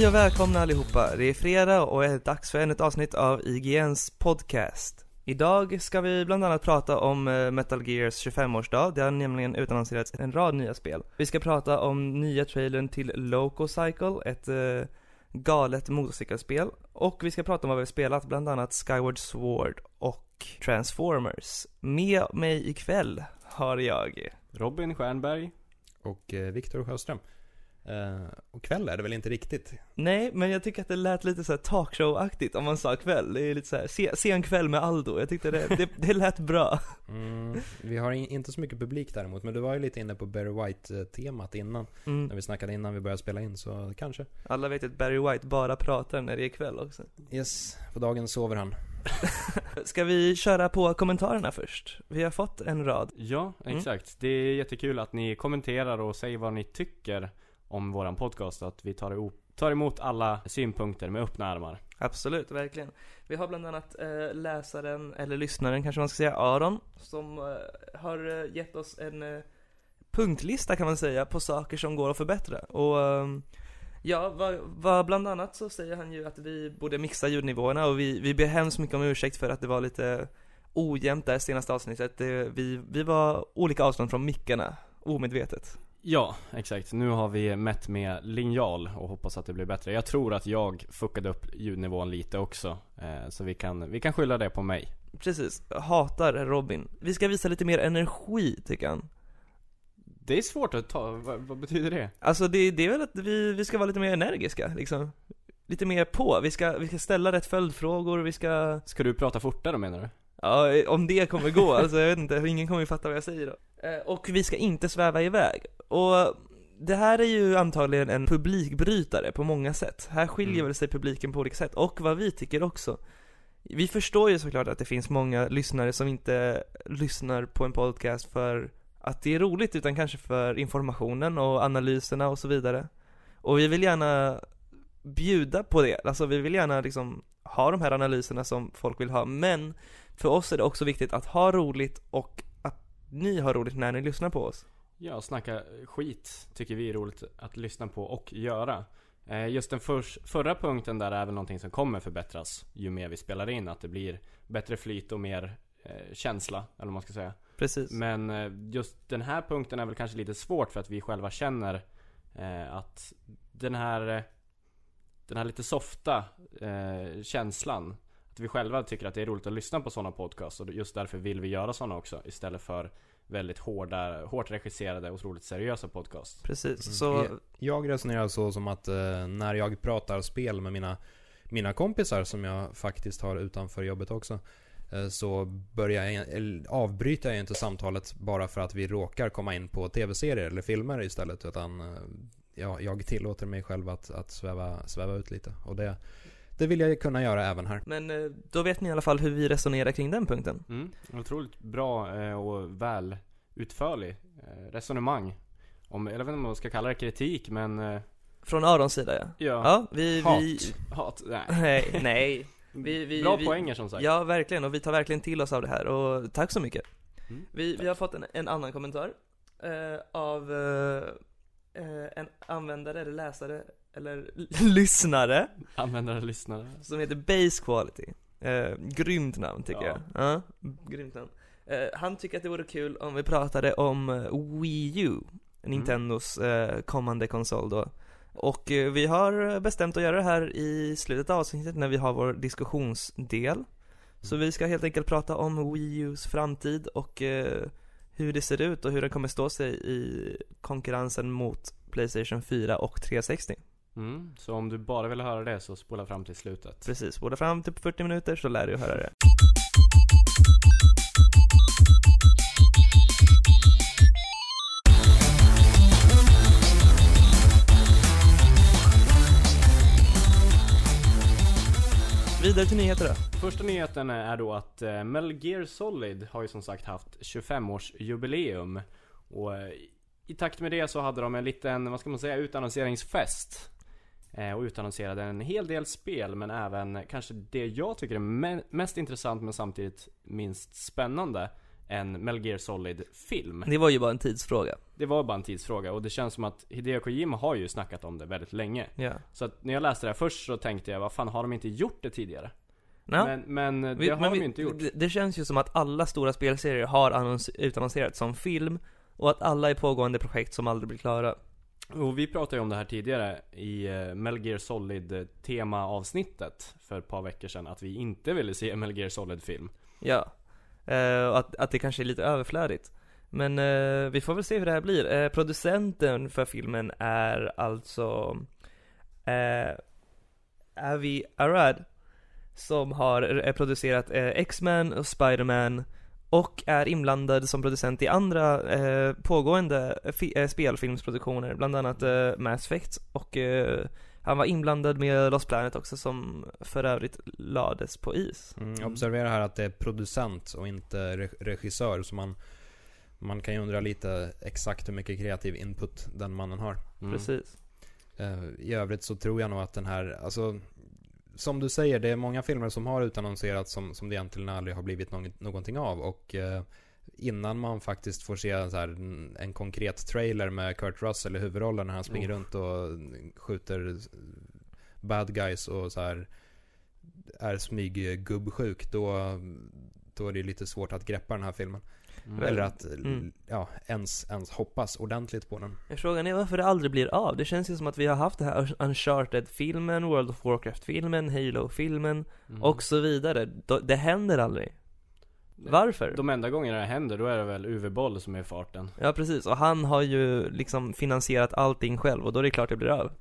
Hej och välkomna allihopa. Det är fredag och är dags för ännu ett avsnitt av IGNs podcast. Idag ska vi bland annat prata om eh, Metal Gears 25-årsdag. Det har nämligen utannonserats en rad nya spel. Vi ska prata om nya trailern till Loco Cycle, ett eh, galet motorcykelspel. Och vi ska prata om vad vi har spelat, bland annat Skyward Sword och Transformers. Med mig ikväll har jag Robin Stjernberg. Och eh, Viktor Sjöström. Eh, och kväll är det väl inte riktigt? Nej, men jag tycker att det lät lite så här talkshow-aktigt om man sa kväll. Det är lite så här, se, sen kväll med Aldo. Jag tyckte det, det, det lät bra. Mm, vi har in, inte så mycket publik däremot, men du var ju lite inne på Barry White-temat innan. Mm. När vi snackade innan vi började spela in, så kanske. Alla vet att Barry White bara pratar när det är kväll också. Yes, på dagen sover han. Ska vi köra på kommentarerna först? Vi har fått en rad. Ja, Mm. exakt. Det är jättekul att ni kommenterar och säger vad ni tycker om våran podcast. Att vi tar, tar emot alla synpunkter med öppna armar. Absolut, verkligen. Vi har bland annat eh, läsaren, eller lyssnaren kanske man ska säga, Aron, som eh, har eh, gett oss en eh, punktlista kan man säga på saker som går att förbättra. Och eh, ja, vad, vad bland annat så säger han ju att vi borde mixa ljudnivåerna och vi, vi ber hemskt mycket om ursäkt för att det var lite ojämnt där senaste avsnittet. Det, vi, vi var olika avstånd från mickarna, omedvetet. Ja, exakt. Nu har vi mätt med linjal och hoppas att det blir bättre. Jag tror att jag fuckade upp ljudnivån lite också. Eh, så vi kan, vi kan skylla det på mig. Precis, hatar Robin. Vi ska visa lite mer energi tycker han. Det är svårt att ta, vad, vad betyder det? Alltså det, det är väl att vi, vi ska vara lite mer energiska liksom Lite mer på, vi ska, vi ska ställa rätt följdfrågor, vi ska Ska du prata fortare menar du? Ja, om det kommer gå, alltså jag vet inte, ingen kommer ju fatta vad jag säger då. Eh, Och vi ska inte sväva iväg. Och det här är ju antagligen en publikbrytare på många sätt. Här skiljer Mm. sig publiken på olika sätt, och vad vi tycker också. Vi förstår ju såklart att det finns många lyssnare som inte lyssnar på en podcast för att det är roligt utan kanske för informationen och analyserna och så vidare. Och vi vill gärna bjuda på det, alltså vi vill gärna liksom ha de här analyserna som folk vill ha. Men för oss är det också viktigt att ha roligt och att ni har roligt när ni lyssnar på oss Ja, snacka skit tycker vi är roligt att lyssna på och göra. Eh, Just den förs- förra punkten där är väl någonting som kommer förbättras ju mer vi spelar in. Att det blir bättre flyt och mer eh, känsla, eller vad man ska säga. Precis Men eh, just den här punkten är väl kanske lite svårt för att vi själva känner eh, att den här Den här lite softa eh, känslan vi själva tycker att det är roligt att lyssna på sådana podcasts och just därför vill vi göra sådana också istället för väldigt hårda, hårt regisserade och otroligt seriösa podcasts. Precis, så Jag- Jag resonerar så som att eh, när jag pratar spel med mina, mina kompisar som jag faktiskt har utanför jobbet också. eh, Så börjar jag, avbryter jag inte samtalet bara för att vi råkar komma in på tv-serier eller filmer istället. Utan eh, jag, jag tillåter mig själv att, att sväva, sväva ut lite. Och det, det vill jag kunna göra även här. Men eh, då vet ni i alla fall hur vi resonerar kring den punkten Mm, otroligt bra eh, och väl utförlig eh, resonemang. Om, jag vet inte om man ska kalla det kritik men Från Arons sida ja ja, Ja, vi, Hat. vi hat, nej. Nej, nej Vi- vi- Bra vi- poänger som sagt. Ja, verkligen, och vi tar verkligen till oss av det här, och tack så mycket Mm, Vi, vi har fått en, en annan kommentar eh, av eh, en användare eller läsare eller lyssnare Användare lyssnare. som heter Base Quality. Eh, grymt namn tycker Ja. jag. Ja, grymt namn. Eh, han tycker att det vore kul om vi pratade om eh, Wii U, Nintendos eh, kommande konsol då. Och eh, vi har bestämt att göra det här i slutet av avsnittet när vi har vår diskussionsdel. Så vi ska helt enkelt prata om Wii Us framtid och eh, hur det ser ut och hur den kommer stå sig i konkurrensen mot Playstation 4 och 360. Mm, så om du bara vill höra det så spola fram till slutet. Precis, båda fram till 40 minuter så lär du höra det. Vidare till nyheter då. Första nyheten är då att eh, Metal Gear Solid har ju som sagt haft 25-årsjubileum. Och eh, i takt med det så hade de en liten, vad ska man säga, utannonseringsfest. Eh, och utannonserade en hel del spel, men även kanske det jag tycker är me- mest intressant men samtidigt minst spännande. en Metal Gear Solid-film. Det var ju bara en tidsfråga. Det var bara en tidsfråga och det känns som att Hideo Kojima har ju snackat om det väldigt länge. Ja. Så att när jag läste det här först så tänkte jag, vad fan har de inte gjort det tidigare? Ja. Men, men det Vi- har men de ju inte gjort. Det, det känns ju som att alla stora spelserier har annons- utannonserats som film och att alla är pågående projekt som aldrig blir klara. Och vi pratade ju om det här tidigare i uh, Metal Gear Solid tema avsnittet för ett par veckor sedan, att vi inte ville se en Metal Gear Solid-film. Ja. Eh, och att, att det kanske är lite överflödigt. Men eh, vi får väl se hur det här blir. Eh, producenten för filmen är alltså eh, Avi Arad som har producerat eh, X-Men och Spider-Man och är inblandad som producent i andra eh, pågående fi- eh, spelfilmsproduktioner, bland annat eh, Mass Effect och eh, han var inblandad med Lost Planet också som för övrigt lades på is. Mm, observera här att det är producent och inte re- regissör, så man, man kan ju undra lite exakt hur mycket kreativ input den mannen har. Mm. Precis. Eh, I övrigt så tror jag nog att den här, alltså som du säger, det är många filmer som har utannonserats som, som det egentligen aldrig har blivit något, någonting av. Och eh, innan man faktiskt får se här, en, en konkret trailer med Kurt Russell i huvudrollen när han springer Oh. runt och skjuter bad guys och så här är smyggubbsjuk, då, då är det lite svårt att greppa den här filmen. Mm. Eller att Mm. ja, ens, ens hoppas ordentligt på den. Frågan är varför det aldrig blir av. Det känns ju som att vi har haft det här Uncharted-filmen, World of Warcraft-filmen, Halo-filmen Mm. och så vidare. Det händer aldrig. Varför? De enda gångerna det händer, då är det väl Uwe Boll som är i farten. Ja precis, och han har ju liksom finansierat allting själv och då är det klart det blir av.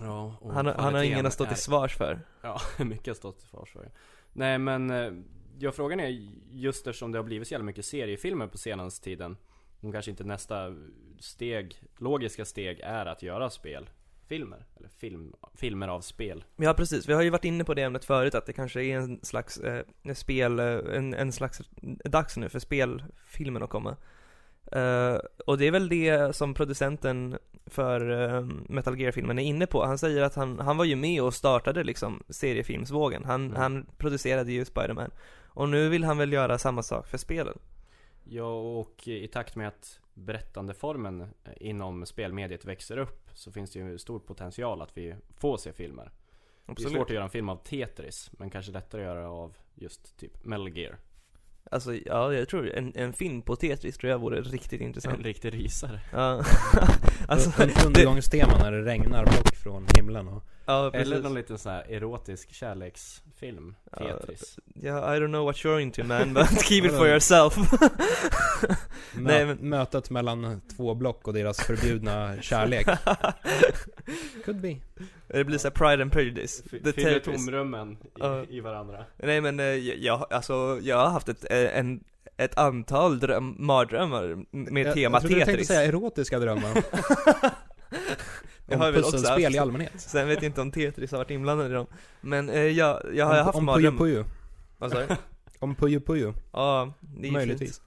Ja, Han, har- han har ingen att stå till svars för. Ja, mycket har stått till svars för. Nej men, eh, ja frågan är just eftersom det har blivit så jävla mycket seriefilmer på senaste tiden. Om kanske inte nästa steg, logiska steg är att göra spelfilmer. Eller film, filmer av spel. Ja precis, vi har ju varit inne på det ämnet förut att det kanske är en slags eh, spel, eh, en, en slags dags nu för spelfilmen att komma. Eh, och det är väl det som producenten för eh, Metal Gear-filmen är inne på. Han säger att han, han var ju med och startade liksom seriefilmsvågen. Han, Mm. han producerade ju Spider-Man. Och nu vill han väl göra samma sak för spelen. Ja, och i takt med att berättandeformen eh, inom spelmediet växer upp så finns det ju stor potential att vi får se filmer. Det är svårt att göra en film av Tetris, men kanske lättare att göra av just typ Metal Gear. Alltså, ja, jag tror en, en film på Tetris tror jag vore riktigt En intressant. riktig rysare. Ja. alltså, Un- Undergångstema när det regnar block från himlen och ja, precis. Eller någon liten sån här erotisk kärleksfilm, Ja, Tetris. Yeah, I don't know what you're into man, but keep it for yourself. mö- Nej, men- mötet mellan två block och deras förbjudna kärlek. Could be. det blir såhär Pride and Prejudice. F- The Fyller Tetris. tomrummen i, Ja. i varandra. Nej men eh, jag, alltså, jag har haft ett, eh, en, ett antal dröm, mardrömmar med jag, tema jag trodde du tänkte Tetris. säga erotiska drömmar. Jag har väl också haft- i allmänhet. Sen vet jag inte om Tetris har varit inblandad i dem. Men eh, jag, jag har om, haft om Puyo mardrömmar. Puyo. Vad sa du? Om Puyo Puyo. Ja, det är Möjligtvis. fint.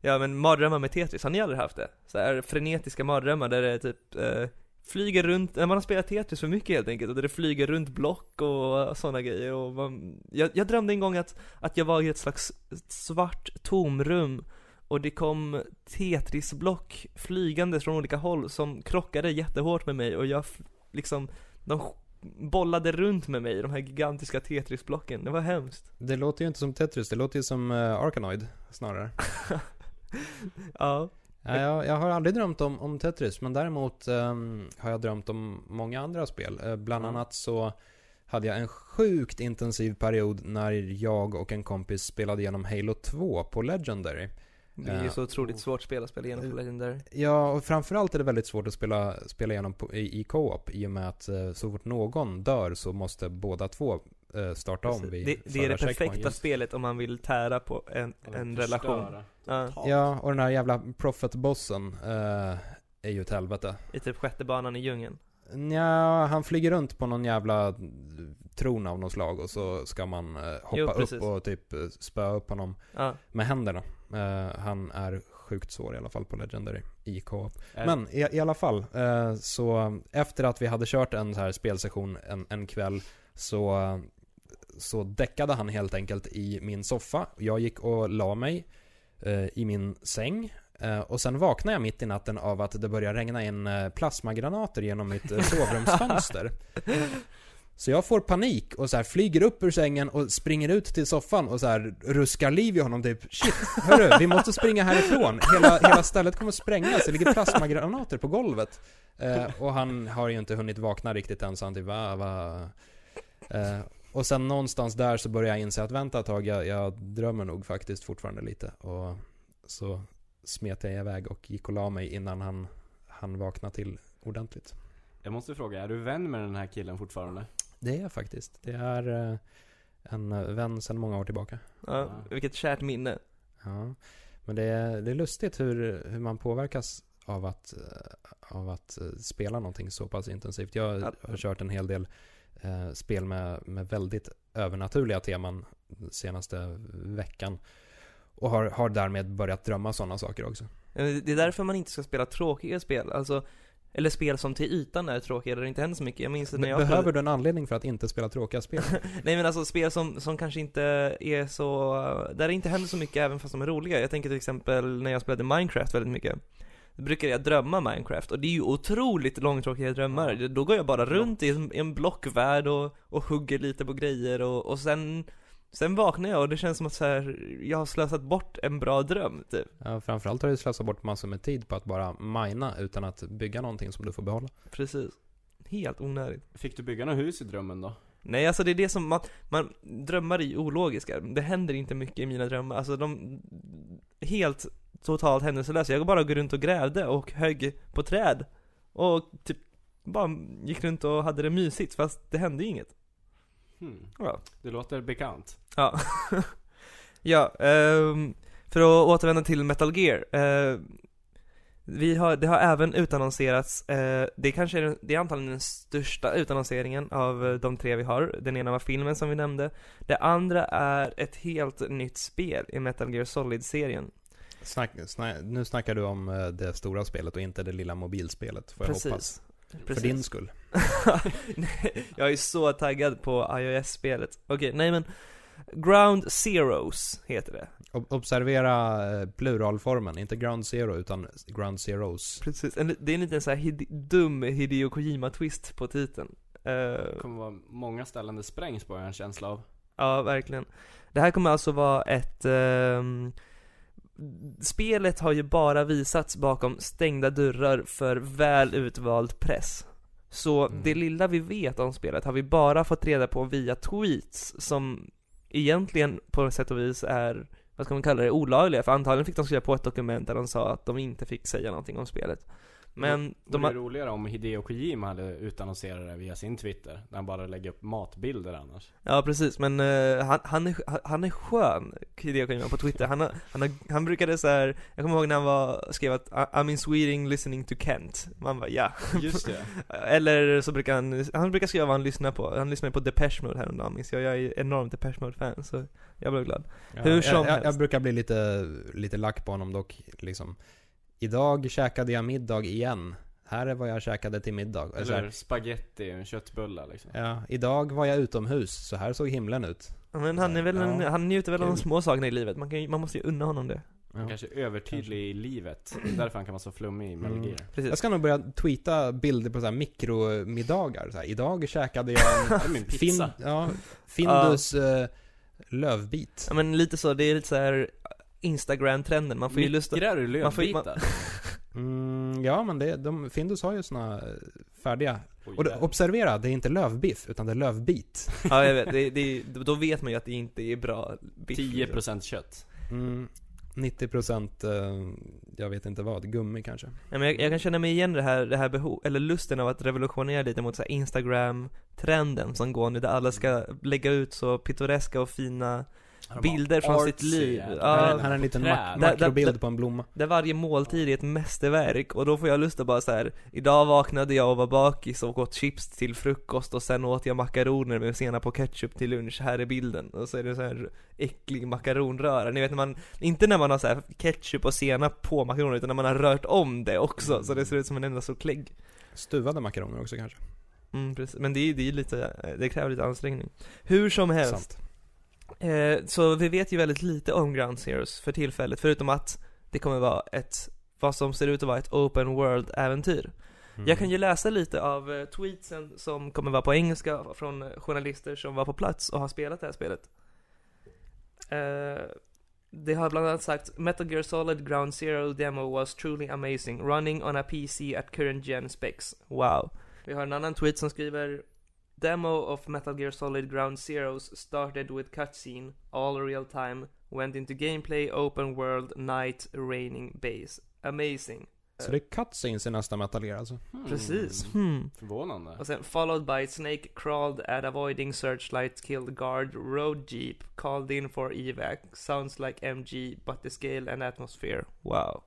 Ja men mardrömmar med Tetris, har ni aldrig haft det? Så här frenetiska mardrömmar där det typ eh, flyger runt, när man har spelat Tetris för mycket helt enkelt och där det flyger runt block och sådana grejer och man, jag, jag drömde en gång att, att jag var i ett slags svart tomrum och det kom Tetris-block flygande från olika håll som krockade jättehårt med mig och jag liksom, de bollade runt med mig, de här gigantiska Tetris-blocken, det var hemskt. Det låter ju inte som Tetris, det låter ju som uh, Arkanoid snarare. Ja. Ja, jag, jag har aldrig drömt om, om Tetris, men däremot ehm, har jag drömt om många andra spel. Eh, bland Mm. annat så hade jag en sjukt intensiv period när jag och en kompis spelade igenom Halo 2 på Legendary. Det är ju så otroligt svårt spel att spela igenom på Legendary. Ja, och framförallt är det väldigt svårt att spela, spela igenom på, i, i co-op i och med att eh, så fort någon dör så måste båda två eh, starta om vid det, det är det perfekta spelet om man vill tära på en, en relation. Ja. Ja, och den här jävla Prophet-bossen eh, är ju ett helvete. I typ sjätte banan i djungeln. Ja, han flyger runt på någon jävla tron av något slag och så ska man eh, hoppa Jo, upp och typ eh, spöa upp honom Ja. med händerna. Eh, han är sjukt svår i alla fall på Legendary i co-op. Är- Men i, i alla fall, eh, så efter att vi hade kört en så här spelsession en, en kväll så, så däckade han helt enkelt i min soffa. Jag gick och la mig. eh, i min säng. Eh, och sen vaknar jag mitt i natten av att det börjar regna in eh, plasmagranater genom mitt eh, sovrumsfönster. Så jag får panik och så här flyger upp ur sängen och springer ut till soffan och så här ruskar liv i honom typ Shit, hörru, vi måste springa härifrån. Hela, hela stället kommer att sprängas, det ligger plasmagranater på golvet. Eh, och han har ju inte hunnit vakna riktigt än så han typ va, va. Eh, och sen någonstans där så börjar jag inse att vänta ett tag, jag, jag drömmer nog faktiskt fortfarande lite. Och så smet jag iväg och gick och la mig innan han, han vaknade till ordentligt. Jag måste fråga, är du vän med den här killen fortfarande? Det är jag faktiskt. Det är eh, en vän sedan många år tillbaka. Ja, vilket kärt minne. Ja. Men det är, det är lustigt hur, hur man påverkas av att, eh, av att eh, spela någonting så pass intensivt. Jag Ja. har kört en hel del eh, spel med, med väldigt övernaturliga teman senaste veckan. Och har, har därmed börjat drömma sådana saker också. Det är därför man inte ska spela tråkiga spel, alltså eller spel som till ytan är tråkiga, där det inte händer så mycket. Jag minns när jag Behöver du en anledning för att inte spela tråkiga spel? Nej men alltså spel som, som kanske inte är så, där det inte händer så mycket även fast de är roliga. Jag tänker till exempel när jag spelade Minecraft väldigt mycket. Då brukade jag drömma Minecraft och det är ju otroligt långtråkiga drömmar. Då går jag bara runt i en, i en blockvärld och, och hugger lite på grejer och, och sen Sen vaknar jag och det känns som att så här, jag har slösat bort en bra dröm typ. Ja, framförallt har du slösat bort massor med tid på att bara mina utan att bygga någonting som du får behålla. Precis. Helt onödigt. Fick du bygga något hus i drömmen då? Nej alltså det är det som man, man drömmar ju ologiska. Det händer inte mycket i mina drömmar. Alltså de, helt totalt händelselösa. Jag bara går runt och grävde och högg på träd. Och typ bara gick runt och hade det mysigt fast det hände inget. Hmm. Ja. Det låter bekant. Ja. ja, ehm, för att återvända till Metal Gear. Eh, vi har, det har även utannonserats, eh, det kanske är, den- det är antagligen den största utannonseringen av eh, de tre vi har. Den ena var filmen som vi nämnde. Det andra är ett helt nytt spel i Metal Gear Solid-serien. Snack, snack, nu snackar du om eh, det stora spelet och inte det lilla mobilspelet, får jag hoppas. Precis. För din skull. Jag är så taggad på iOS-spelet. Okej, nej men Ground Zeroes heter det. Ob- Observera eh, pluralformen, inte ground zero utan ground zeros. Precis, en, det är en liten så här hid, dum Hideo Kojima-twist på titeln. Eh, Det kommer vara många ställen det sprängs på, en känsla av. ja, verkligen. Det här kommer alltså vara ett... ehm, spelet har ju bara visats bakom stängda dörrar för väl utvald press. Så Mm. det lilla vi vet om spelet har vi bara fått reda på via tweets som egentligen på sätt och vis är, vad ska man kalla det, olagliga. För antagligen fick de skriva på ett dokument där de sa att de inte fick säga någonting om spelet. Men det de roligare om Hideo Kojima hade utannonserat det via sin Twitter. Där han bara lägger upp matbilder annars. Ja precis, men eh, han, han, är, han är skön, Hideo Kojima på Twitter. Han, har, han, har, han brukade så här, jag kommer ihåg när han var, skrev att "I- I'm in Sweden listening to Kent. Man bara ja. Just det. Eller så brukar han, han brukar skriva vad han lyssnar på. Han lyssnade på Depeche Mode häromdagen minns jag. Jag är enormt Depeche Mode-fan så jag blev glad. Ja, Hur som jag, jag, helst. jag brukar bli lite, lite lack på honom dock, liksom. Idag käkade jag middag igen. Här är vad jag käkade till middag. Eller och en köttbullar liksom. ja, idag var jag utomhus, så här såg himlen ut. Ja, Men han är väl en, Ja. han njuter väl av de små sakerna i livet. Man, kan, man måste ju unna honom det. Ja. Kanske övertydlig i livet. Därför han kan vara så flummig i Mm. Precis. Jag ska nog börja tweeta bilder på så här mikromiddagar. Så här, idag käkade jag Det en är min fin, pizza. ja, Findus eh, lövbit. Ja men lite så, det är lite så här Instagram-trenden. Man får ju lust att... Mikrar du man lövbitar? Mm, ja, men det, de, Findus har ju såna eh, färdiga. Oj, Och det, jävlar. observera, det är inte lövbiff, utan det är lövbit. Ja jag vet, det, det, då vet man ju att det inte är bra biff. 10% kött. Mm, 90% eh, jag vet inte vad, gummi kanske. Ja, men jag, jag kan känna mig igen det här, det här behov, eller lusten av att revolutionera lite mot så Instagram-trenden som går nu, där alla ska lägga ut så pittoreska och fina bilder från sitt liv. Ja, Ja, här, här är en liten mak- makrobild där- på en blomma. Där varje måltid är ett mästerverk och då får jag lust att bara så här. Idag vaknade jag och var bakis och åt chips till frukost och sen åt jag makaroner med senap och ketchup till lunch, här är bilden. Och så är det så här äcklig makaronröra, ni vet när man, inte när man har så här ketchup och senap på makaroner utan när man har rört om det också, så det ser ut som en enda stor klägg. Stuvade makaroner också kanske. Mm, precis. Men det är, det är lite, det kräver lite ansträngning. Hur som helst. Sant. Eh, så vi vet ju väldigt lite om Ground Zeroes för tillfället, förutom att det kommer vara ett, vad som ser ut att vara ett open world-äventyr. Mm. Jag kan ju läsa lite av eh, tweetsen som kommer vara på engelska från journalister som var på plats och har spelat det här spelet. Eh, det har bland annat sagt Metal Gear Solid Ground Zero demo was truly amazing, running on a PC at current gen specs. Wow. Vi har en annan tweet som skriver Demo of Metal Gear Solid Ground Zeroes started with cutscene, all real time, went into gameplay, open world, night, raining base. Amazing. Så det är cutscenes i nästa Metal Gear alltså? Hmm. Precis. Hmm. Förvånande. Och sen followed by Snake crawled at avoiding searchlight killed guard road jeep called in for evac sounds like MG but the scale and atmosphere wow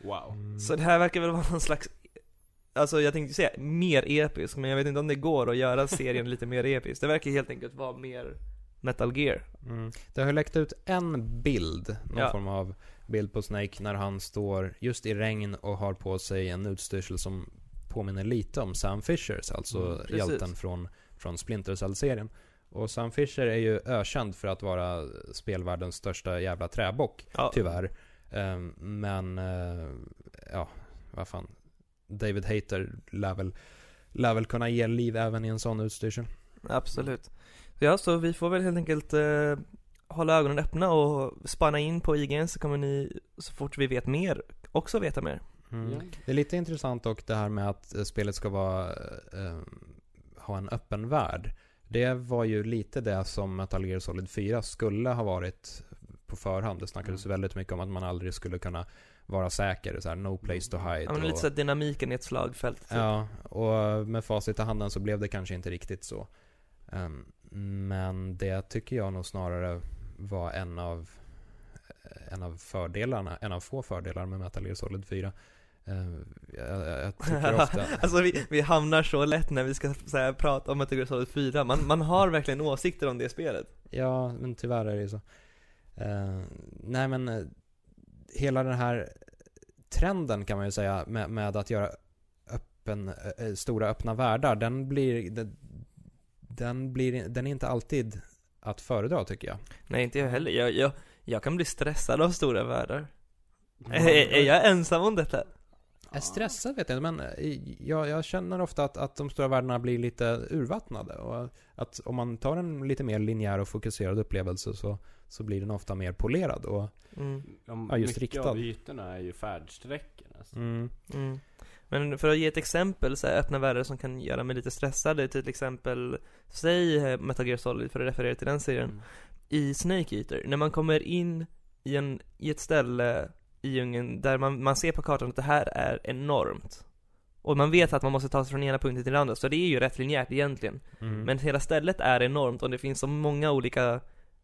Wow. Mm. Så det här verkar väl vara någon slags Alltså jag tänkte säga mer episk men jag vet inte om det går att göra serien lite mer episk Det verkar helt enkelt vara mer Metal Gear Mm. Det har läckt ut en bild, någon Ja. form av bild på Snake när han står just i regn och har på sig en utstyrsel som påminner lite om Sam Fishers, alltså Mm, hjälten från, från Splinter Cell-serien. Och Sam Fisher är ju ökänd för att vara spelvärldens största jävla träbock, ja, tyvärr. Ehm, men, eh, ja, vad fan. David Hayter lär väl, lär väl kunna ge liv även i en sån utstyrsel. Absolut Ja så vi får väl helt enkelt eh, hålla ögonen öppna och spana in på IGN så kommer ni så fort vi vet mer också veta mer Mm. Det är lite intressant och det här med att eh, spelet ska vara, eh, ha en öppen värld. Det var ju lite det som Metal Gear Solid 4 skulle ha varit på förhand. Det snackades Mm. väldigt mycket om att man aldrig skulle kunna vara säker, så här, no place to hide. Ja men lite och, så dynamiken i ett slagfält typ. ja, och med facit i handen så blev det kanske inte riktigt så. Ehm, men det tycker jag nog snarare var en av en av fördelarna, en av få fördelar med Metal Gear Solid 4. Ehm, jag, jag, tycker ofta... alltså vi, vi hamnar så lätt när vi ska här, prata om Metal Gear Solid 4, man, man har verkligen åsikter om det spelet Ja, men tyvärr är det ju så. Eh, nej men, eh, hela den här trenden kan man ju säga med, med att göra öppen, eh, stora öppna världar, den blir, den, den blir, den är inte alltid att föredra tycker jag. Nej inte jag heller, jag, jag, jag kan bli stressad av stora världar är, är jag ensam om detta? Jag är stressad vet jag inte, men eh, jag, jag känner ofta att, att de stora världarna blir lite urvattnade och att om man tar en lite mer linjär och fokuserad upplevelse så, så blir den ofta mer polerad och Mm, Ja, Ja, just mycket riktad. av ytorna är ju färdsträckor nästan. mm, mm. Men för att ge ett exempel, så här, öppna världar som kan göra mig lite stressad, till exempel Säg eh, Metal Gear Solid, för att referera till den serien Mm. i Snake Eater, när man kommer in i, en, i ett ställe i djungeln där man, man ser på kartan att det här är enormt Och man vet att man måste ta sig från ena punkten till den andra, så det är ju rätt linjärt egentligen mm. Men hela stället är enormt och det finns så många olika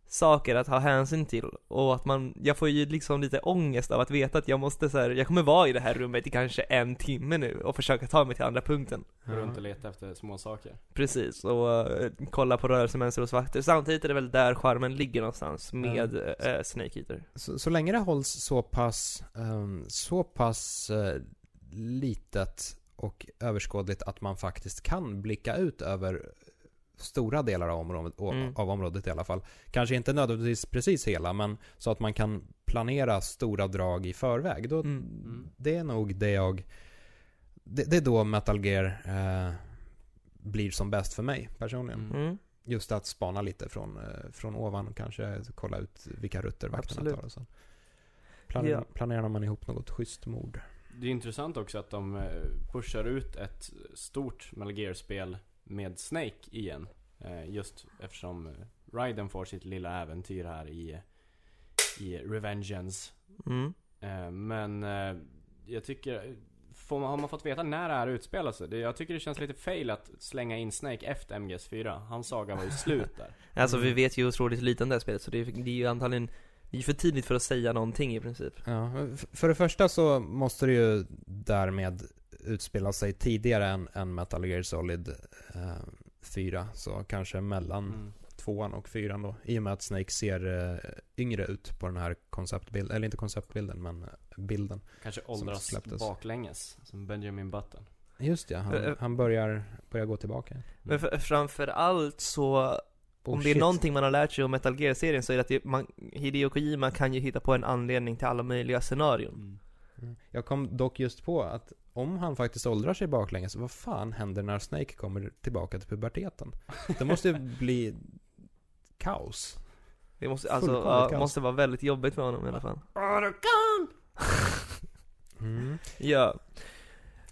saker att ha hänsyn till och att man, jag får ju liksom lite ångest av att veta att jag måste så här, jag kommer vara i det här rummet i kanske en timme nu och försöka ta mig till andra punkten Gå runt och leta efter små saker. Precis, och eh, kolla på rörelsemönster hos vakter. Samtidigt är det väl där charmen ligger någonstans med eh, Snake Eater. Så, så länge det hålls så pass, ehm, så pass eh, litet och överskådligt att man faktiskt kan blicka ut över stora delar av området, Mm. av området i alla fall. Kanske inte nödvändigtvis precis hela, men så att man kan planera stora drag i förväg. Då, Mm. Det är nog det jag... Det, det är då Metal Gear eh, blir som bäst för mig personligen. Mm. Mm. Just att spana lite från, eh, från ovan och kanske kolla ut vilka rutter vakterna Absolut. tar och sen planerar, Ja. planerar man ihop något schysst mord. Det är intressant också att de eh, pushar ut ett stort Metal Gear-spel med Snake igen. Eh, Just eftersom eh, Raiden får sitt lilla äventyr här i, i Revengeance. Mm. Eh, Men jag tycker, får man, har man fått veta när det här utspelar sig? Jag tycker det känns lite fail att slänga in Snake efter MGS4. Hans saga var ju slut där. Alltså vi vet ju otroligt lite om det här spelet, så det är, det är ju antagligen det är för tidigt för att säga någonting i princip. Ja, för det första så måste det ju därmed utspela sig tidigare än, än Metal Gear Solid eh, 4. Så kanske mellan Mm. tvåan och fyran då. I och med att Snake ser eh, yngre ut på den här konceptbilden. Eller inte konceptbilden, men eh, bilden. Kanske Som åldras släpptes. baklänges, som Benjamin Button. Just ja, Eh, han, eh. han börjar, börjar gå tillbaka. Men för, framför allt så Oh, Om det är någonting man har lärt sig om Metal Gear-serien så är det att det, man, Hideo Kojima kan ju hitta på en anledning till alla möjliga scenarion. Mm. Mm. Jag kom dock just på att om han faktiskt åldrar sig baklänges, vad fan händer när Snake kommer tillbaka till puberteten? Det måste ju bli kaos. Det måste, alltså, ja, kaos. måste vara väldigt jobbigt för honom i alla fall. Mm. Ja.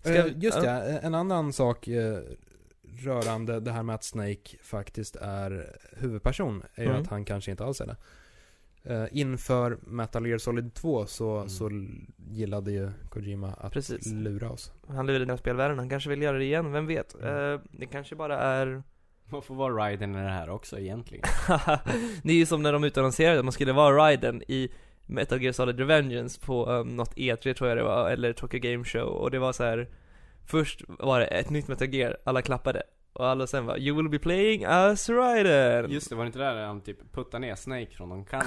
Ska Eh, vi- just ja. ja, en annan sak eh, rörande det här med att Snake faktiskt är huvudperson är ju Mm. att han kanske inte alls är det. Eh, inför Metal Gear Solid 2 så, Mm. så gillade ju Kojima att Precis. lura oss. Han lurade den spelvärlden, han kanske vill göra det igen, vem vet? Mm. Eh, det kanske bara är Man får vara Raiden i det här också egentligen. Det är ju som när de utannonserade att man skulle vara Raiden i Metal Gear Solid Revengeance på um, något E3 tror jag det var, eller Tokyo Game Show och det var så här. Först var det ett nytt Metal Gear, alla klappade och alla sen var 'You will be playing as Raiden' Just det, var det inte där han typ puttade ner Snake från någon kant?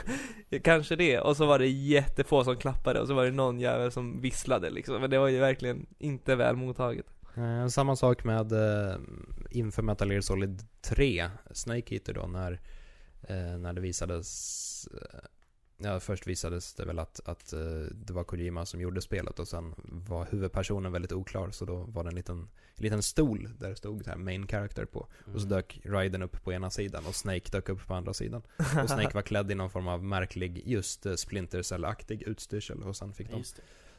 Kanske det, och så var det jättefå som klappade och så var det någon jävel som visslade liksom, men det var ju verkligen inte väl mottaget. Eh, samma sak med eh, inför Metal Gear Solid 3, Snake Eater då, när, eh, när det visades eh, Ja, först visades det väl att, att eh, det var Kojima som gjorde spelet och sen var huvudpersonen väldigt oklar så då var det en liten, en liten stol där det stod så här main character på. Och så Mm. dök Raiden upp på ena sidan och Snake dök upp på andra sidan. Och Snake var klädd i någon form av märklig, just eh, Splinter Cell-aktig utstyrsel och sen fick de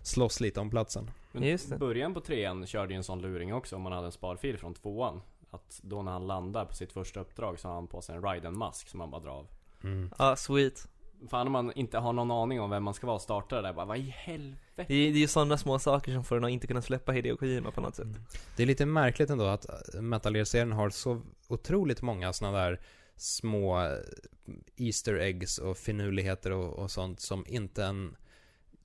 slåss lite om platsen. Men Just det. början på trean körde ju en sån luring också om man hade en sparfil från tvåan. Att då när han landar på sitt första uppdrag så har han på sig en Raiden-mask som han bara drar av. Mm. Ja, sweet Fan om man inte har någon aning om vem man ska vara och startar där bara, vad i helvete? Det är, det är ju sådana små saker som får en att inte kunna släppa Hideo Kojima på något sätt Det är lite märkligt ändå att Metal Gear-serien har så otroligt många sådana där små Easter eggs och finurligheter och, och sånt som inte en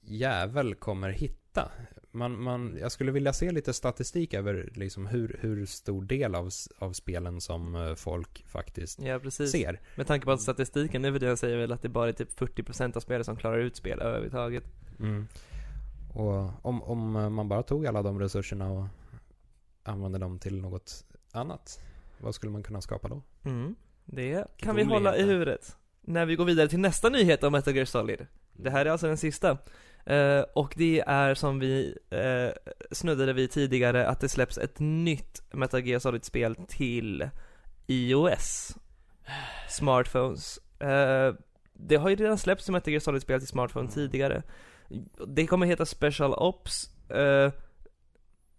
jävel kommer hitta. Man, man, jag skulle vilja se lite statistik över liksom hur, hur stor del av, av spelen som eh, folk faktiskt Ja precis ser. Med tanke på att statistiken nu för tiden säger väl att det bara är typ 40% av spelare som klarar ut spel överhuvudtaget Mm. Och om, om man bara tog alla de resurserna och använde dem till något annat, vad skulle man kunna skapa då? mm. Det kan vi hålla i huvudet När vi går vidare till nästa nyhet om Metal Gear Solid Det här är alltså den sista Eh, Och det är som vi uh, snuddade vid tidigare att det släpps ett nytt Metal Gear Solid-spel till iOS Smartphones. Eh, Det har ju redan släppts Metal Gear Solid-spel till smartphone tidigare. Det kommer heta Special Ops.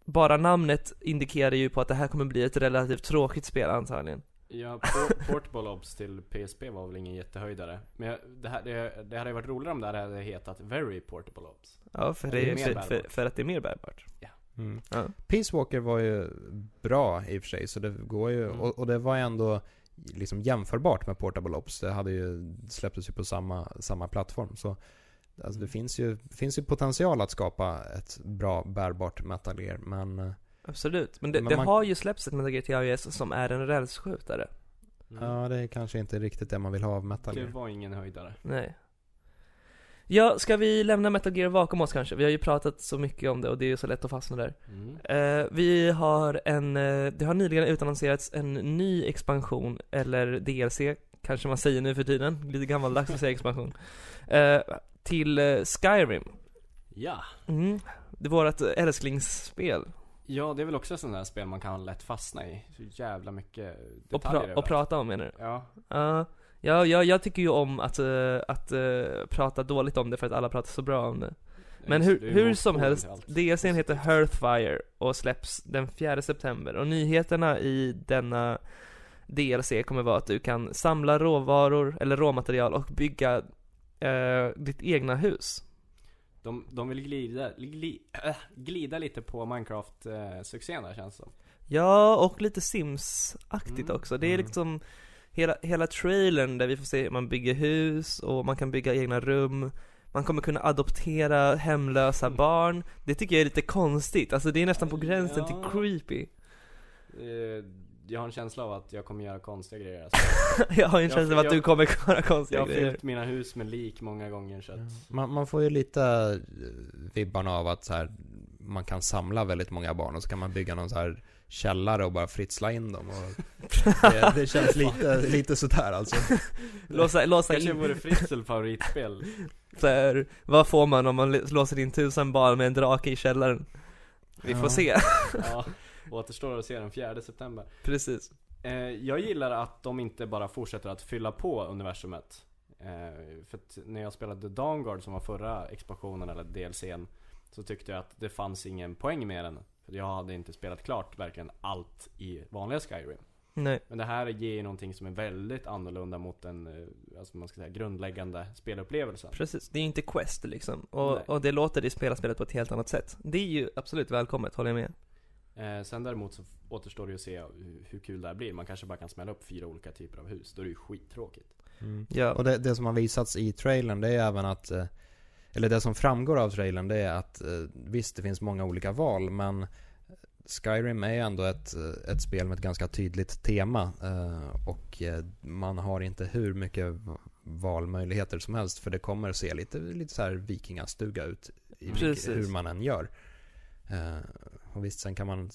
Bara namnet indikerar ju på att det här kommer bli ett relativt tråkigt spel antagligen Ja, Por- Portable Ops till PSP var väl ingen jättehöjdare. Men det, här, det, det hade ju varit roligare om det här hade hetat Very Portable Ops. Ja, för, Det är det, mer för, för, för att det är mer bärbart Mm. Ja. Peace Walker var ju bra i och för sig, så det går ju, Mm. och, och det var ju ändå liksom jämförbart med Portable Ops. Det hade ju, släpptes ju på samma, samma plattform. Så alltså det finns ju, finns ju potential att skapa ett bra bärbart Metal Gear, men eh, Absolut, men det, Men det man- har ju släppts ett Metal Gear till iOS som är en rälsskjutare Mm. ja, det är kanske inte riktigt det man vill ha av Metal Det Gear. var ingen höjdare. Nej Ja, ska vi lämna Metal Gear bakom oss kanske? Vi har ju pratat så mycket om det och det är ju så lätt att fastna där Mm. Eh, Vi har en, eh, det har nyligen utannonserats en ny expansion, eller DLC kanske man säger nu för tiden, lite gammaldags att säga expansion eh, Till eh, Skyrim Ja. mm. Det var ett älsklingsspel Ja, det är väl också ett sånt där spel man kan lätt fastna i. Så jävla mycket och, detaljer pra- och prata om menar du? Ja. Ja, ja, jag, jag tycker ju om att, eh, att eh, prata dåligt om det för att alla pratar så bra om det Men hur, hur som helst. DLCn heter Hearthfire och släpps den 4 september och nyheterna i denna DLC kommer vara att du kan samla råvaror eller råmaterial och bygga eh, ditt egna hus De, de vill glida, gli, äh, glida lite på Minecraft-succén där känns det som. Ja, och lite Sims-aktigt Mm, också. Det är mm. liksom hela, hela trailern där vi får se hur man bygger hus och man kan bygga egna rum. Man kommer kunna adoptera hemlösa Mm. barn. Det tycker jag är lite konstigt. Alltså det är nästan på gränsen till Ja. creepy. Jag har en känsla av att jag kommer göra konstiga grejer alltså. jag har en Jag- känsla av att jag- du kommer göra Jag konstiga har grejer. fyllt mina hus med lik många gånger så att Man, man får ju lite eh, vibbarna av att så här, man kan samla väldigt många barn och så kan man bygga någon så här källare och bara fritsla in dem. Och det, det känns lite, lite sådär alltså. Låsa, låsa Kanske in, vore Fritzl favoritspel. så här, vad får man om man låser in tusen barn med en drake i källaren? Vi får Ja. se, Ja, återstår att se den 4 september. precis. Eh, jag gillar att de inte bara fortsätter att fylla på universumet. Eh, för när jag spelade Dawn Guard som var förra expansionen eller DLCn Så tyckte jag att det fanns ingen poäng med den. För jag hade inte spelat klart verkligen allt i vanliga Skyrim. Nej, Men det här ger ju någonting som är väldigt annorlunda mot den, eh, alltså man ska säga, grundläggande spelupplevelsen. precis. Det är inte Quest liksom. Och, och det låter dig spela spelet på ett helt annat sätt. Det är ju absolut välkommet, håller jag med. Eh, sen däremot så återstår det ju att se hur, kul det här blir. Man kanske bara kan smälla upp fyra olika typer av hus. Då är det ju skittråkigt. Mm. Ja, Och det, det som har visats i trailern det är även att eh, Eller det som framgår av trailern det är att eh, Visst det finns många olika val men Skyrim är ändå ett, eh, ett spel med ett ganska tydligt tema eh, Och man har inte hur mycket valmöjligheter som helst För det kommer att se lite, lite så här vikingastuga ut i vilket, Precis. hur man än gör Eh, Och visst sen kan man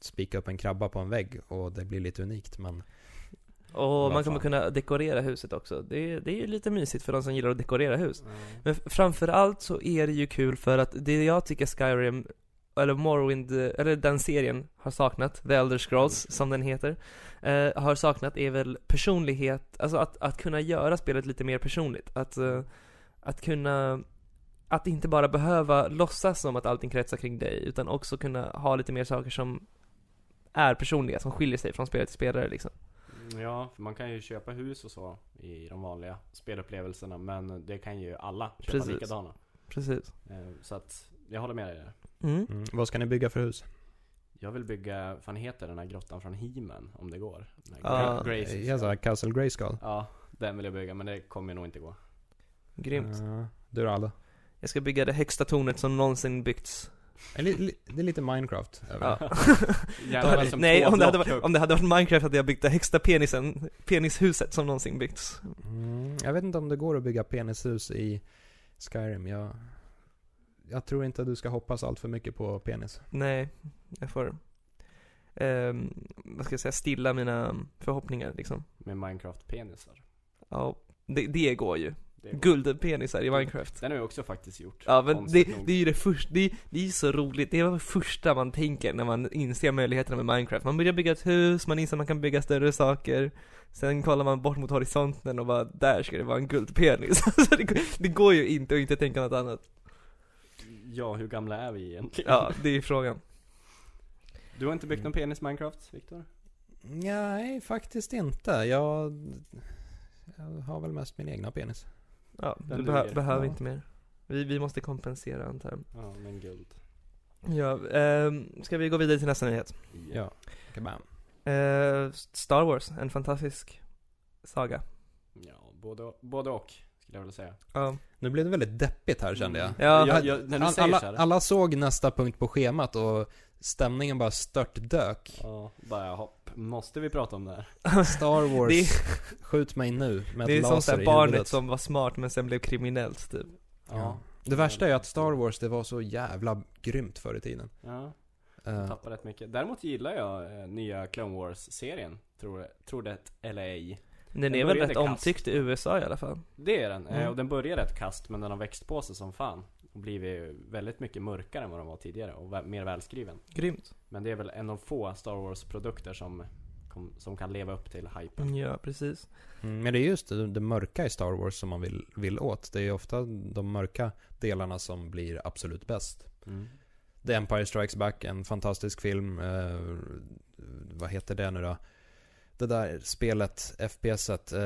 spika upp en krabba på en vägg och det blir lite unikt men och man kommer kunna dekorera huset också. Det, är- det är ju lite mysigt för de som gillar att dekorera hus. Men f- framförallt så är det ju kul för att det jag tycker Skyrim, eller Morrowind, eller den serien har saknat, The Elder Scrolls som den heter, eh, har saknat är väl personlighet, alltså att, att kunna göra spelet lite mer personligt. Att, eh, att kunna, att inte bara behöva låtsas som att allting kretsar kring dig, utan också kunna ha lite mer saker som är personliga, som skiljer sig från spelare till spelare liksom. Mm, Ja, för man kan ju köpa hus och så i de vanliga spelupplevelserna. Men det kan ju alla köpa Precis. likadana. Precis. Eh, Så att jag håller med dig där. Mm. mm. Vad ska ni bygga för hus? Jag vill bygga, vad fan heter den här grottan från He-Man om det går? Här Ja. Så här, Castle Grayskull? Ja, den vill jag bygga men det kommer nog inte gå. Grymt. Ja, du då Aldo? Jag ska bygga det högsta tornet som någonsin byggts. Det är lite Minecraft över. Ja. Gärna som Nej, om det, hade varit, om det hade varit Minecraft hade jag byggt det högsta penisen, penishuset som någonsin byggts. Mm, jag vet inte om det går att bygga penishus i Skyrim. Jag, jag tror inte att du ska hoppas allt för mycket på penis. Nej, jag får, ehm, vad ska jag säga, stilla mina förhoppningar liksom. Med Minecraft-penisar. Ja, det, det går ju. Det. Guldpenisar i Minecraft. Den har jag också faktiskt gjort. Ja men det, det är ju det första, det, det är ju så roligt, det är det första man tänker när man inser möjligheterna med Minecraft. Man börjar bygga ett hus, man inser att man kan bygga större saker, sen kollar man bort mot horisonten och bara, där ska det vara en guldpenis. det, går- det går ju inte att inte tänka något annat. Ja, hur gamla är vi egentligen? Ja, det är frågan. Du har inte byggt någon penis Minecraft, Viktor? Nej, faktiskt inte. Jag, jag har väl mest min egna penis. Ja, Den du behö, duger. behöver Ja. inte mer. Vi, vi måste kompensera antar jag. Ja, men guld. Ja, ehm, ska vi gå vidare till nästa nyhet? Ja. Kabam. Eh, Star Wars, en fantastisk saga. Ja, både, både och, skulle jag vilja säga. Ja. Nu blev det väldigt deppigt här kände jag. Ja. jag, jag när du All- säger alla, så här, alla såg nästa punkt på schemat och stämningen bara störtdök. Ja, bara hopp. Måste vi prata om det här? Star Wars, Det är, skjut mig nu med det är som såhär barnet som var smart men sen blev kriminellt typ. Ja. Det värsta är ju att Star Wars, det var så jävla grymt förr i tiden. Ja, Eh, tappar rätt mycket. Däremot gillar jag eh, nya Clone Wars-serien. Tror, tror det eller ej. Den Den är väl rätt kast. omtyckt i USA i alla fall. Det är den. Eh, Mm. och den börjar rätt kast, men den har växt på sig som fan. Och blivit väldigt mycket mörkare än vad den var tidigare. Och mer välskriven. Grymt. Men det är väl en av få Star Wars-produkter som, kom, som kan leva upp till hypen. Ja, precis. Mm, Men det är just det, det mörka i Star Wars som man vill, vill åt. Det är ofta de mörka delarna som blir absolut bäst. Mm. The Empire Strikes Back, en fantastisk film. Eh, vad heter det nu då? Det där spelet, FPSet. Eh,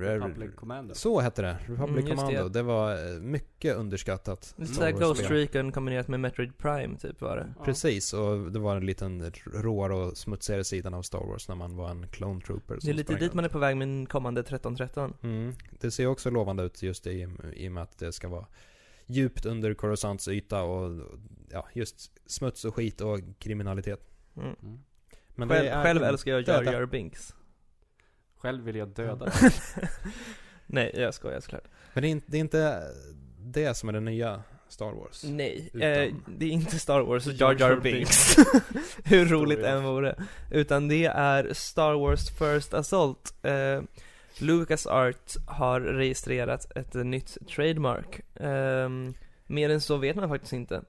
Republic Commando. så hette det, Republic Mm, just det. Commando. Det. var eh, mycket underskattat. Lite såhär Wars-spel. Ghost Recon kombinerat med Metroid Prime typ var det. Ja. Precis, och det var en liten råare och smutsigare sidan av Star Wars när man var en clone trooper Det är lite dit runt. man är på väg med en kommande 1313. Mm. Det ser också lovande ut just i, i och med att det ska vara djupt under Coruscants yta och ja, just smuts och skit och kriminalitet. Mm. Mm. Men själv är själv älskar jag Jar. Jar Binks. Själv vill jag döda Nej, jag skojar såklart. Men det är, inte, det är inte det som är det nya. Star Wars. Nej, Utan- eh, det är inte Star Wars och Jar Jar Binks. Hur roligt än vore. Utan det är Star Wars First Assault. Eh, Lucas Art har registrerat ett eh, nytt trademark. Eh, mer än så vet man faktiskt inte.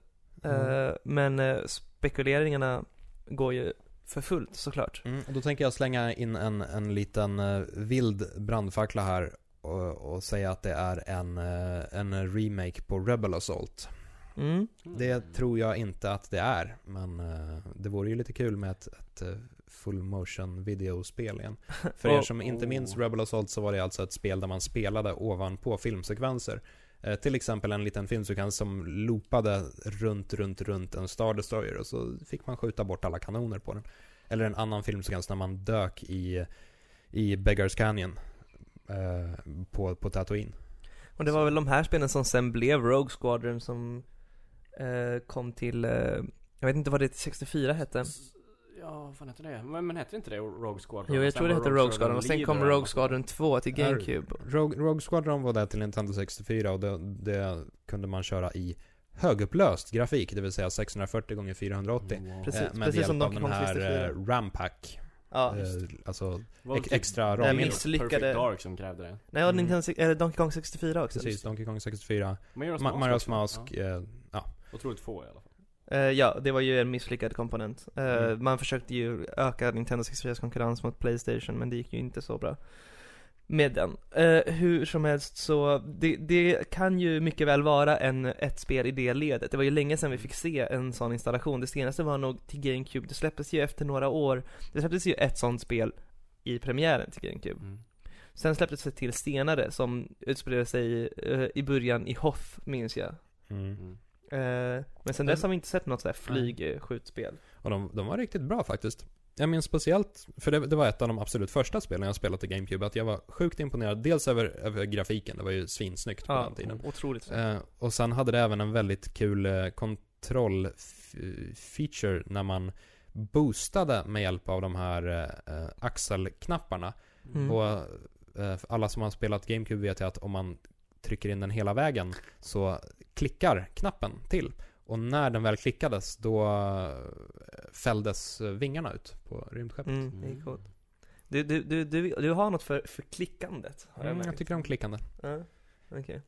Eh, Mm. Men eh, spekuleringarna går ju för fullt såklart. Mm, och då tänker jag slänga in en, en liten eh, vild brandfackla här och, och säga att det är en, eh, en remake på Rebel Assault. Mm. Det tror jag inte att det är, men eh, det vore ju lite kul med ett, ett full motion videospel igen. För er Och- som inte minns oh. Rebel Assault så var det alltså ett spel där man spelade ovanpå filmsekvenser. Eh, till exempel en liten filmsekvens som loopade runt, runt, runt en Star Destroyer och så fick man skjuta bort alla kanoner på den. Eller en annan filmsekvens när man dök i, i Beggars Canyon eh, på, på Tatooine. Och det var väl de här spelen som sen blev Rogue Squadron som eh, kom till, eh, jag vet inte vad det till 64 hette. Ja, vad fan hette det? Men, men hette inte det Rogue Squadron? Jo, jag Och sen tror det hette Rogue Squadron och sen kom Rogue något Squadron 2 till GameCube. Rogue, Rogue Squadron var där till Nintendo 64 och det, det kunde man köra i högupplöst grafik, det vill säga 640 x 480 Wow. Precis. eh, med precis hjälp som av den här 64. eh, RAM-pack. Ja. Eh, alltså ex- typ extra ram. Perfect misslyckade- Dark som krävde det. Nej, och Mm. Nintendo, eller Donkey Kong 64 också. Precis, Donkey Kong 64. Majora's Ma- Mask Majora's. Mask, Ja. eh, Otroligt få i alla fall. Eh, ja, det var ju en misslyckad komponent. Eh, Mm. Man försökte ju öka Nintendo 64s konkurrens mot Playstation, men det gick ju inte så bra med den. Eh, hur som helst så, det, det kan ju mycket väl vara en, ett spel i det ledet. Det var ju länge sedan vi fick se en sån installation. Det senaste var nog till GameCube. Det släpptes ju efter några år. Det släpptes ju ett sånt spel i premiären till GameCube. Mm. Sen släpptes det till senare som utspelade sig eh, i början i Hoth, minns jag. mm. Eh, men sen dess har vi inte sett något sådär flygskjutspel. Och de, de var riktigt bra faktiskt. Jag minns speciellt, för det, det var ett av de absolut första spelen jag spelat i GameCube, att jag var sjukt imponerad. Dels över, över grafiken, det var ju svinsnyggt på Ja, den tiden. otroligt snyggt. Eh, och sen hade det även en väldigt kul eh, kontrollfeature när man boostade med hjälp av de här eh, eh, axelknapparna. Mm. Och eh, alla som har spelat GameCube vet ju att om man trycker in den hela vägen så klickar knappen till. Och när den väl klickades då eh, fälldes eh, vingarna ut på rymdskeppet. Mm. Mm, det är coolt. Du, du, du, du, du har något för, för klickandet, har jag Mm, jag tycker om klickande. Ja, okej.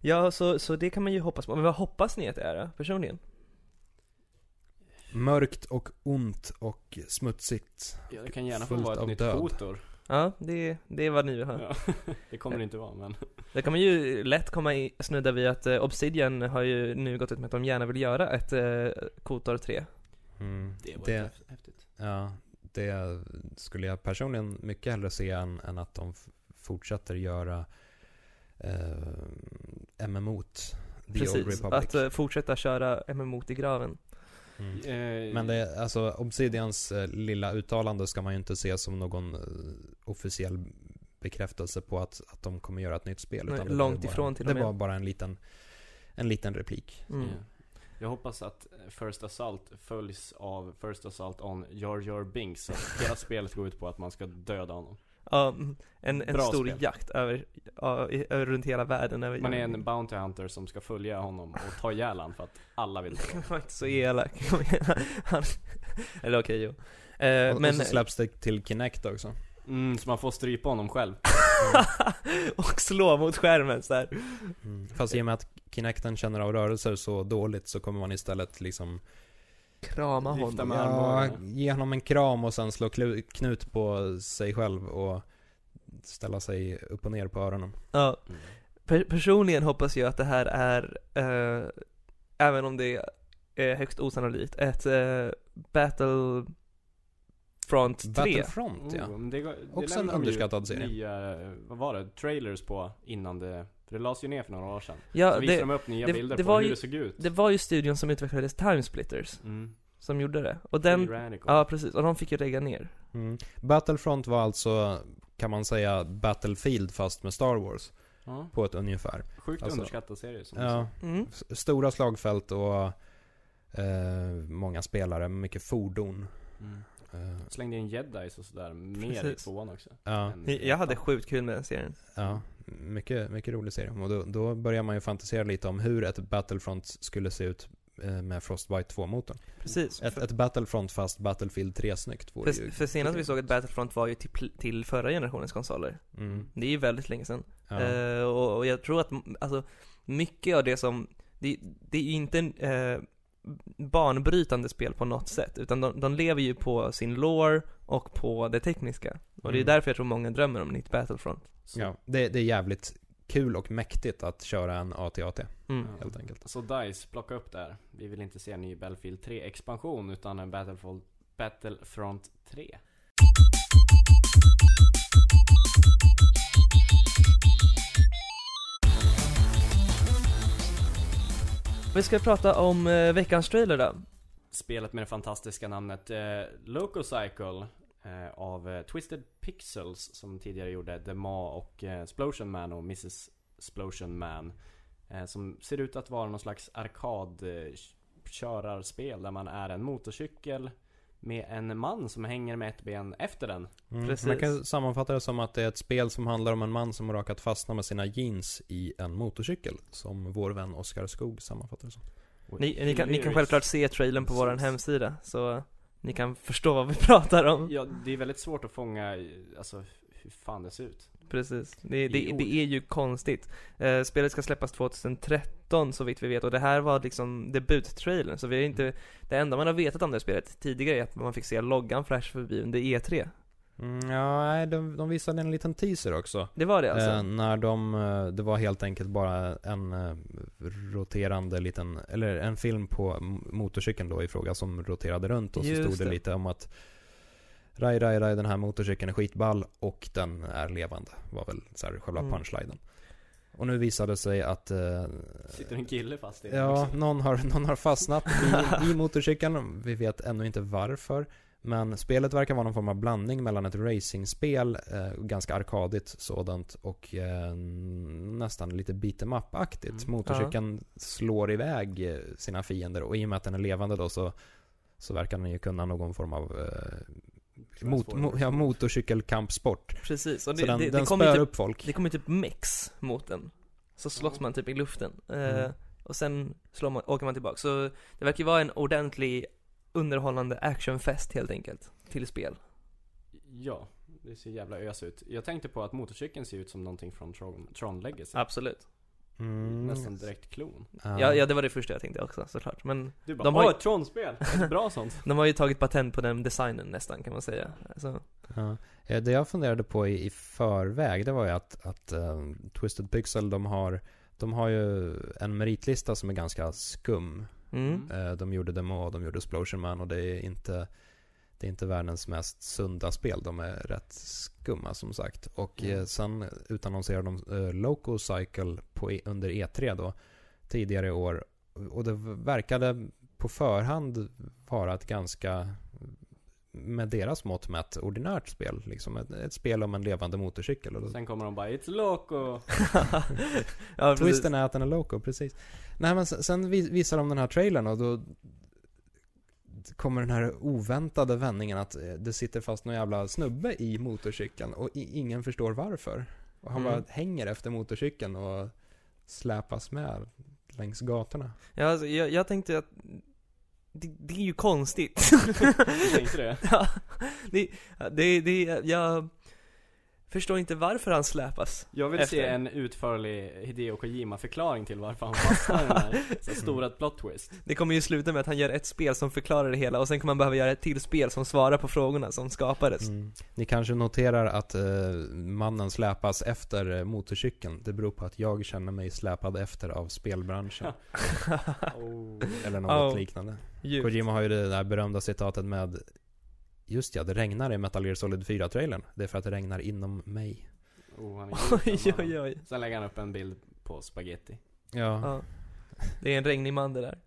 Ja, så, så det kan man ju hoppas på. Men vad hoppas ni att det är då, personligen? Mörkt och ont och smutsigt. Ja, det kan gärna få vara ett nytt död. Kotor. Ja, det, det är vad ni vill ha. Ja. det kommer det inte vara, men... Det kan man ju lätt komma i, snudda vid att eh, Obsidian har ju nu gått ut med att de gärna vill göra ett eh, Kotor 3. Mm. Det var det, häftigt. ja, det skulle jag personligen mycket hellre se än, än att de fortsätter göra eh, MMO't. The Old Precis, Republic. att eh, fortsätta köra MMO i graven. Mm. Eh, Men det, alltså Obsidians eh, lilla uttalande ska man ju inte se som någon eh, officiell bekräftelse på att, att de kommer göra ett nytt spel. Nej, det långt bara, ifrån till och Det med. var bara en liten, en liten replik. Mm. Ja. Jag hoppas att First Assault följs av First Assault on Jar Jar Binks. Så att hela spelet går ut på att man ska döda honom. Ja, mm, en, en stor spel. jakt över, över, runt hela världen. Över, Man är en Bounty Hunter som ska följa honom och ta ihjäl för att alla vill ta var inte så elak. Han, eller okej, jo. Eh, och, men, och så släpps det till Kinect också. Mm, så man får strypa honom själv. och slå mot skärmen så här. Mm. Fast i och med att Kinecten känner av rörelser så dåligt så kommer man istället liksom Krama honom. ja, ge honom en kram och sen slå knut på sig själv och ställa sig upp och ner på öronen. Ja, Mm. per, personligen hoppas jag att det här är, eh, även om det är högst osannolikt, ett eh, Battlefront 3. Battlefront ja. Oh, det, det Också en underskattad serie. Nya, vad var det? Trailers på innan det, för det lades ju ner för några år sedan. Ja, så visade det, de upp nya det- bilder det på var hur ju- det såg ut. det var ju studion som utvecklade Timesplitters Mm. som gjorde det. Och den, ja precis, och de fick ju lägga ner. Mm. Battlefront var alltså, kan man säga, Battlefield fast med Star Wars. Ja. På ett ungefär. Sjukt Alltså, underskattad serie som Ja, Mm. stora slagfält och eh, många spelare, mycket fordon. Mm. Eh, Slängde in jedis och sådär mer i Precis. tvåan också. ja, i Jag hade sjukt kul med den serien. ja. Mycket, mycket rolig serie. Och då, då börjar man ju fantisera lite om hur ett Battlefront skulle se ut eh, med Frostbite 2-motorn. Precis. Ett, ett Battlefront fast Battlefield 3-snyggt vore ju... För, för senast vi såg ett Battlefront var ju till, till förra generationens konsoler. Mm, Det är ju väldigt länge sedan. ja. Eh, och, och jag tror att, alltså, mycket av det som, det, det är ju inte en eh, banbrytande spel på något sätt, utan de, de lever ju på sin lore och på det tekniska. Och det är Mm. därför jag tror många drömmer om nytt Battlefront. Så, ja, det, det är jävligt kul och mäktigt att köra en AT-AT, Mm. Helt enkelt. så DICE, plocka upp där. Vi vill inte se en ny Battlefield 3 expansion utan en Battlefront, Battlefront 3. Vi ska prata om eh, veckans trailer då. Spelet med det fantastiska namnet eh, Lococycle eh, av eh, Twisted Pixels som tidigare gjorde The Ma och eh, Splosion Man och Mrs Splosion Man. Eh, som ser ut att vara någon slags arkadkörarspel där man är en motorcykel med en man som hänger med ett ben efter den. Mm. Man kan sammanfatta det som att det är ett spel som handlar om en man som har råkat fastna med sina jeans i en motorcykel. Som vår vän Oskar Skog sammanfattar det som. Ni, ni, kan, ni kan självklart se trailern på vår hemsida, så ni kan förstå vad vi pratar om. Ja, det är väldigt svårt att fånga, alltså hur fan det ser ut. Precis. Det, det, det är ju konstigt. Eh, spelet ska släppas 2013 så vitt vi vet och det här var liksom debut-trailern så vi har inte, det enda man har vetat om det här spelet tidigare är att man fick se loggan flash förbi under E3. Mm, ja, de, de visade en liten teaser också. Det var det alltså? Eh, när de, eh, det var helt enkelt bara en eh, roterande liten, eller en film på motorcykeln då i fråga som roterade runt och så Just stod det, det. lite om att Raj, raj, raj, den här motorcykeln är skitball och den är levande. Var väl så här själva Mm. punchlinen. Och nu visade det sig att eh, Sitter en kille fast i den Ja, också. någon har, någon har fastnat i, i motorcykeln. Vi vet ännu inte varför. Men spelet verkar vara någon form av blandning mellan ett racingspel, eh, ganska arkadigt sådant, och eh, nästan lite beat em up-aktigt. Mm. Motorcykeln slår iväg eh, sina fiender och i och med att den är levande då så, så verkar den ju kunna någon form av eh, mot, mo, ja, motorcykelkampsport. Precis, och Så det, den, det, den det kommer spör typ, upp folk. det kommer typ mex mot den. Så slåss man typ i luften. Eh, Mm. Och sen slår man, åker man tillbaka. Så det verkar ju vara en ordentlig underhållande actionfest helt enkelt. Till spel. Ja, det ser jävla ös ut. Jag tänkte på att motorcykeln ser ut som någonting från Tron, Tron Legacy. Absolut. Mm. Nästan direkt klon. Ja, ja, det var det första jag tänkte också såklart. Men Du bara, De har ju- ett Tron-spel! Bra sånt. de har ju tagit patent på den designen nästan kan man säga. Alltså, Ja. Eh, Det jag funderade på i, i förväg, det var ju att, att eh, Twisted Pixel, de har, de har ju en meritlista som är ganska skum. mm. Eh, de gjorde Demo och de gjorde Explosion Man och det är inte det är inte världens mest sunda spel. De är rätt skumma som sagt. Och Mm. sen utannonserade de eh, Loco Cycle på, E- under E3 då. Tidigare i år. Och det verkade på förhand vara ett ganska med deras mått mätt ordinärt spel. Liksom ett, ett spel om en levande motorcykel. Och Sen kommer de bara 'It's loco' ja. Twisten är att den är loco, precis. Nej men sen, sen vis- visar de den här trailern och då kommer den här oväntade vändningen att eh, det sitter fast någon jävla snubbe i motorcykeln och i, ingen förstår varför. Och han Mm. bara hänger efter motorcykeln och släpas med längs gatorna. Ja, alltså, jag, jag tänkte att det, det är ju konstigt. Du tänkte det? ja, det, det, det, jag förstår inte varför han släpas. Jag vill Efter. se en utförlig Hideo Kojima förklaring till varför han fastnar i den här så här stora plot twist. Det kommer ju sluta med att han gör ett spel som förklarar det hela och sen kommer han behöva göra ett till spel som svarar på frågorna som skapades. Mm. Ni kanske noterar att eh, mannen släpas efter eh, motorcykeln. Det beror på att jag känner mig släpad efter av spelbranschen. Oh. eller något Oh. liknande. Djupt. Kojima har ju det där berömda citatet med Just ja, det regnar i Metal Gear Solid 4-trailern. Det är för att det regnar inom mig. Oh, han Oj, oj, oj. Sen lägger han upp en bild på spaghetti. Ja. Ja. Det är en regnig man det där.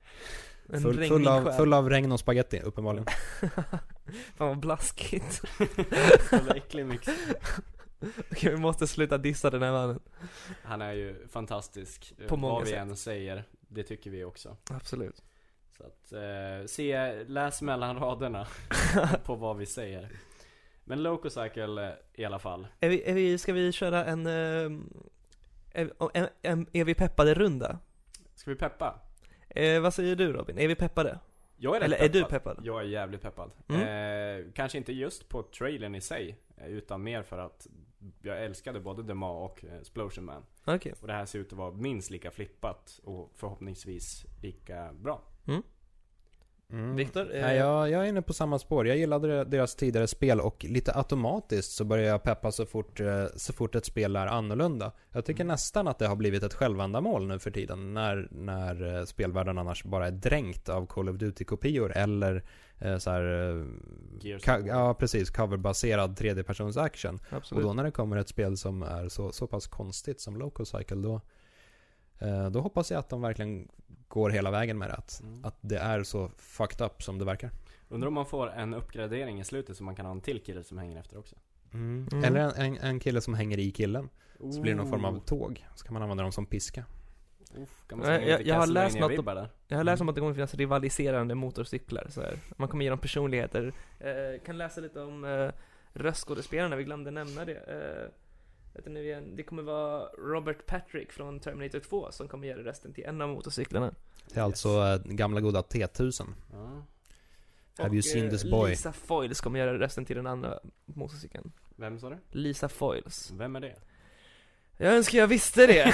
En Full, regnig full, av, full av regn och spaghetti, uppenbarligen. Fan vad blaskigt. Jävla äcklig mix. Okej, vi måste sluta dissa den här mannen. Han är ju fantastisk. På många Vad vi sätt. än säger, det tycker vi också. Absolut. Så att, eh, se, läs mellan raderna på vad vi säger. Men Lococycle eh, i alla fall. Är vi, är vi, ska vi köra en, eh, Är, är, är, är vi peppade runda? Ska vi peppa? Eh, vad säger du Robin? Är vi peppade? Jag är Eller är peppad. du peppad? Jag är jävligt peppad. Mm. Eh, kanske inte just på trailern i sig, eh, utan mer för att jag älskade både The Maw och Explosion Man. Okej. Och det här ser ut att vara minst lika flippat och förhoppningsvis lika bra. Mm. Viktor? Eh, Nej, jag, jag är inne på samma spår. Jag gillade deras tidigare spel och lite automatiskt så börjar jag peppa så fort, eh, så fort ett spel är annorlunda. Jag tycker Mm. nästan att det har blivit ett självändamål nu för tiden. När, när eh, spelvärlden annars bara är dränkt av Call of Duty-kopior eller eh, så här, eh, ka- ja, precis. Coverbaserad tredjepersons action. Och Absolut. då när det kommer ett spel som är så, så pass konstigt som Local Cycle då, eh, då hoppas jag att de verkligen går hela vägen med det. Att, Mm. att det är så fucked up som det verkar. Undrar om man får en uppgradering i slutet så man kan ha en till kille som hänger efter också. Mm. Eller en, en, en kille som hänger i killen. Så blir det någon form av Oh. tåg. Så kan man använda dem som piska. Uff, jag- har läst? Jag har läst om att det kommer finnas rivaliserande motorcyklar så här. Man kommer ge dem personligheter. Eh, kan läsa lite om eh, röstskådespelarna, vi glömde nämna det. Eh, igen, det kommer vara Robert Patrick från Terminator 2 som kommer göra rösten till en av motorcyklarna. Det är alltså eh, gamla goda T1000. Ja. Have you seen eh, this boy? Lisa Foyles kommer göra rösten till den andra motorcykeln. Vem sa du? Lisa Foyles. Vem är det? Jag önskar jag visste det!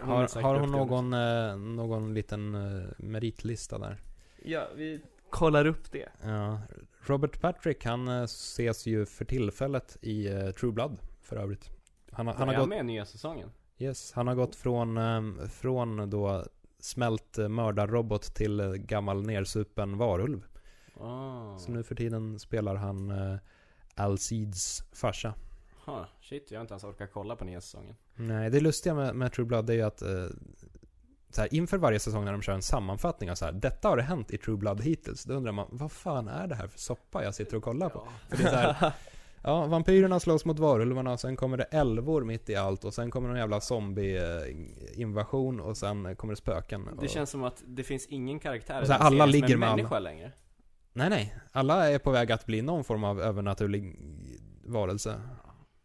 Har, har hon någon, eh, någon liten meritlista där? ja, vi kollar upp det. Ja. Robert Patrick, han eh, ses ju för tillfället i eh, True Blood för övrigt. Han, har- han har gått, med i nya säsongen? yes, han har gått från, eh, från då smält eh, mördarrobot till gammal nersupen varulv. Oh. Så nu för tiden spelar han eh, Alcides farsa. Huh, shit, jag har inte ens orkat kolla på nya säsongen. Nej, det lustiga med, med True Blood är ju att eh, så här, inför varje säsong när de kör en sammanfattning av så här, detta har det hänt i True Blood hittills. Då undrar man, vad fan är det här för soppa jag sitter och kollar på? För det är så här, ja, vampyrerna slåss mot varulvarna, sen kommer det älvor mitt i allt och sen kommer någon jävla zombie-invasion och sen kommer det spöken. Det och, känns som att det finns ingen karaktär så här, alla ligger med alla. människa längre. Nej, nej. Alla är på väg att bli någon form av övernaturlig varelse.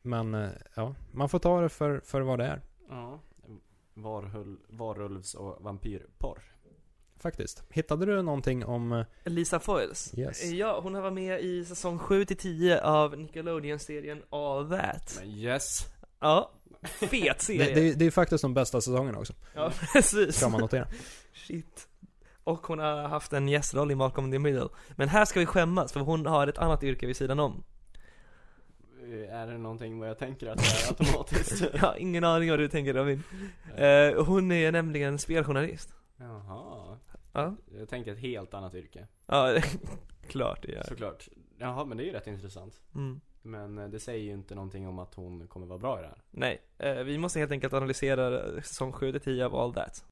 Men, eh, ja, man får ta det för, för vad det är. Ja. Varhul, varulvs och vampyrporr. Faktiskt. Hittade du någonting om... eh, Lisa Foyles? Yes. Ja, hon har varit med i säsong 7-10 av Nickelodeon-serien All That. Men yes. Ja, fet serie. Det, det, det är faktiskt de bästa säsongerna också. Ja, precis. Ska man notera. Shit. Och hon har haft en gästroll i Malcolm in the Middle. Men här ska vi skämmas, för hon har ett annat yrke vid sidan om. Eh, Är det någonting vad jag tänker att det är automatiskt? Jag har ingen aning vad du tänker Robin. Eh, hon är nämligen speljournalist. Jaha. Ja, Jag tänkte ett helt annat yrke. ja klart det gör. Såklart. Jaha, men det är ju rätt intressant. Mm. Men eh, det säger ju inte någonting om att hon kommer vara bra i det här. Nej, eh, vi måste helt enkelt analysera eh, säsong 7-10 av All That.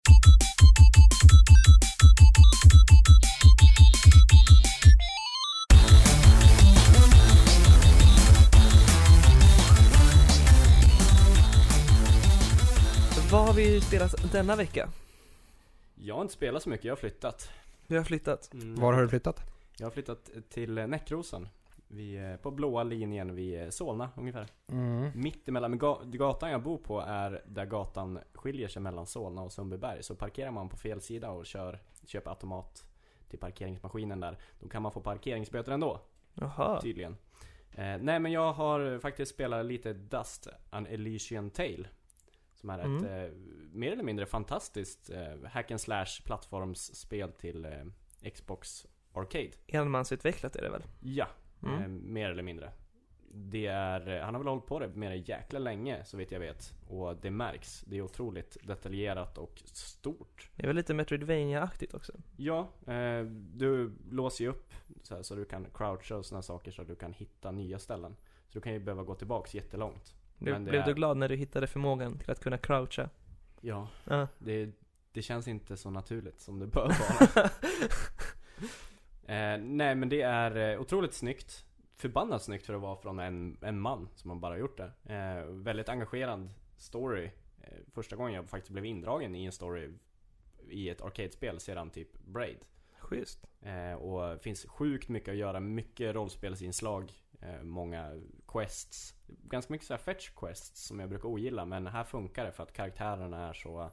Vad har vi spelat denna vecka? Jag har inte spelat så mycket, jag har flyttat. Du har flyttat. Mm. Var har du flyttat? Jag har flyttat till eh, Näckrosen. Vi är på blåa linjen vid eh, Solna ungefär. Mm. Mitt emellan, gatan jag bor på är där gatan skiljer sig mellan Solna och Sundbyberg. Så parkerar man på fel sida och kör, köper automat till parkeringsmaskinen där, då kan man få parkeringsböter ändå, Jaha. tydligen. Eh, nej men jag har faktiskt spelat lite Dust, An Elysian Tale. Som är Mm. ett eh, mer eller mindre fantastiskt eh, hack and slash plattformsspel till eh, Xbox Arcade. Enmansutvecklat är det väl? Ja, Mm. eh, mer eller mindre. Det är, eh, han har väl hållit på det med det jäkla länge så vitt jag vet. Och det märks. Det är otroligt detaljerat och stort. Det är väl lite Metroidvania-aktigt också? Ja, eh, du låser ju upp så, här, så du kan croucha och sådana saker så att du kan hitta nya ställen. Så du kan ju behöva gå tillbaks jättelångt. Du, blev är- du glad när du hittade förmågan till att kunna croucha? Ja, Ja. det, det känns inte så naturligt som det bör vara. Eh, nej men det är eh, otroligt snyggt. Förbannat snyggt för att vara från en, en man som har bara gjort det. Eh, väldigt engagerad story. Eh, första gången jag faktiskt blev indragen i en story i ett arcade-spel sedan typ Braid. Schysst. Eh, och finns sjukt mycket att göra, mycket rollspelsinslag. Eh, många quests. Ganska mycket så här fetch quests som jag brukar ogilla men här funkar det för att karaktärerna är så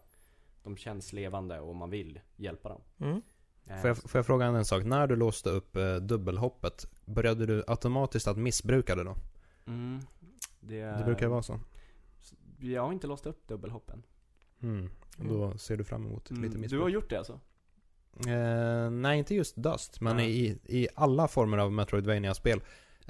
de känns levande och man vill hjälpa dem. Mm. Eh, Får jag, får jag fråga en sak? När du låste upp eh, dubbelhoppet, började du automatiskt att missbruka det då? Mm, det, Det brukar vara så. Jag har inte låst upp dubbelhoppen. Mm. Då ser du fram emot lite Mm, missbruk. du har gjort det alltså? Eh, nej, inte just Dust. Men Ja. i, i alla former av Metroidvania-spel,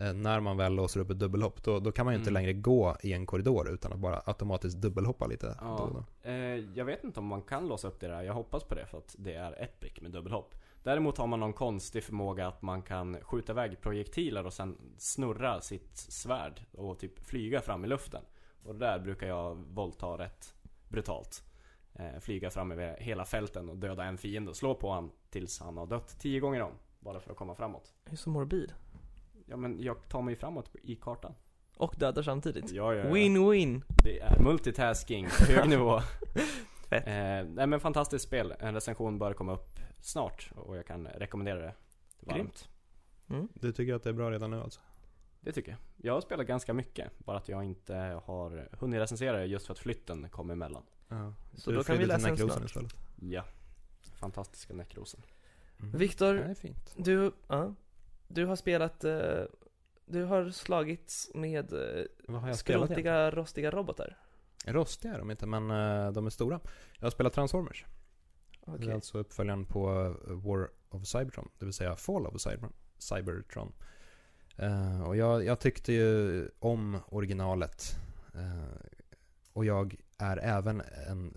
när man väl låser upp ett dubbelhopp, då, då kan man ju inte Mm. längre gå i en korridor utan att bara automatiskt dubbelhoppa lite Ja. då då. Eh, jag vet inte om man kan låsa upp det där. Jag hoppas på det för att det är epic med dubbelhopp. Däremot har man någon konstig förmåga att man kan skjuta iväg projektiler och sen snurra sitt svärd och typ flyga fram i luften. Och det där brukar jag våldta rätt brutalt. Eh, flyga fram över hela fälten och döda en fiende och slå på han tills han har dött tio gånger om. Bara för att komma framåt. Det är så morbid. Ja men jag tar mig framåt i kartan. Och dödar samtidigt. Ja, ja, ja. Win-win. Det är multitasking på hög nivå. Fett. Eh, nej men fantastiskt spel. En recension bör komma upp snart och jag kan rekommendera det varmt. Grymt. Mm. Du tycker att det är bra redan nu alltså? Det tycker jag. Jag har spelat ganska mycket, bara att jag inte har hunnit recensera det just för att flytten kom emellan. Ja. Så du då kan vi läsa den snart. istället? Ja. Fantastiska Nekrosen. Mm. Viktor, du, ja, du har spelat, eh, du har slagits med eh, Vad har jag spelat egentligen? skrotiga, rostiga robotar. Rostiga är de inte, men eh, de är stora. Jag har spelat Transformers. Det Okej. är alltså uppföljaren på eh, War of Cybertron, det vill säga Fall of Cyber- Cybertron. Eh, och jag, jag tyckte ju om originalet. Eh, och jag är även en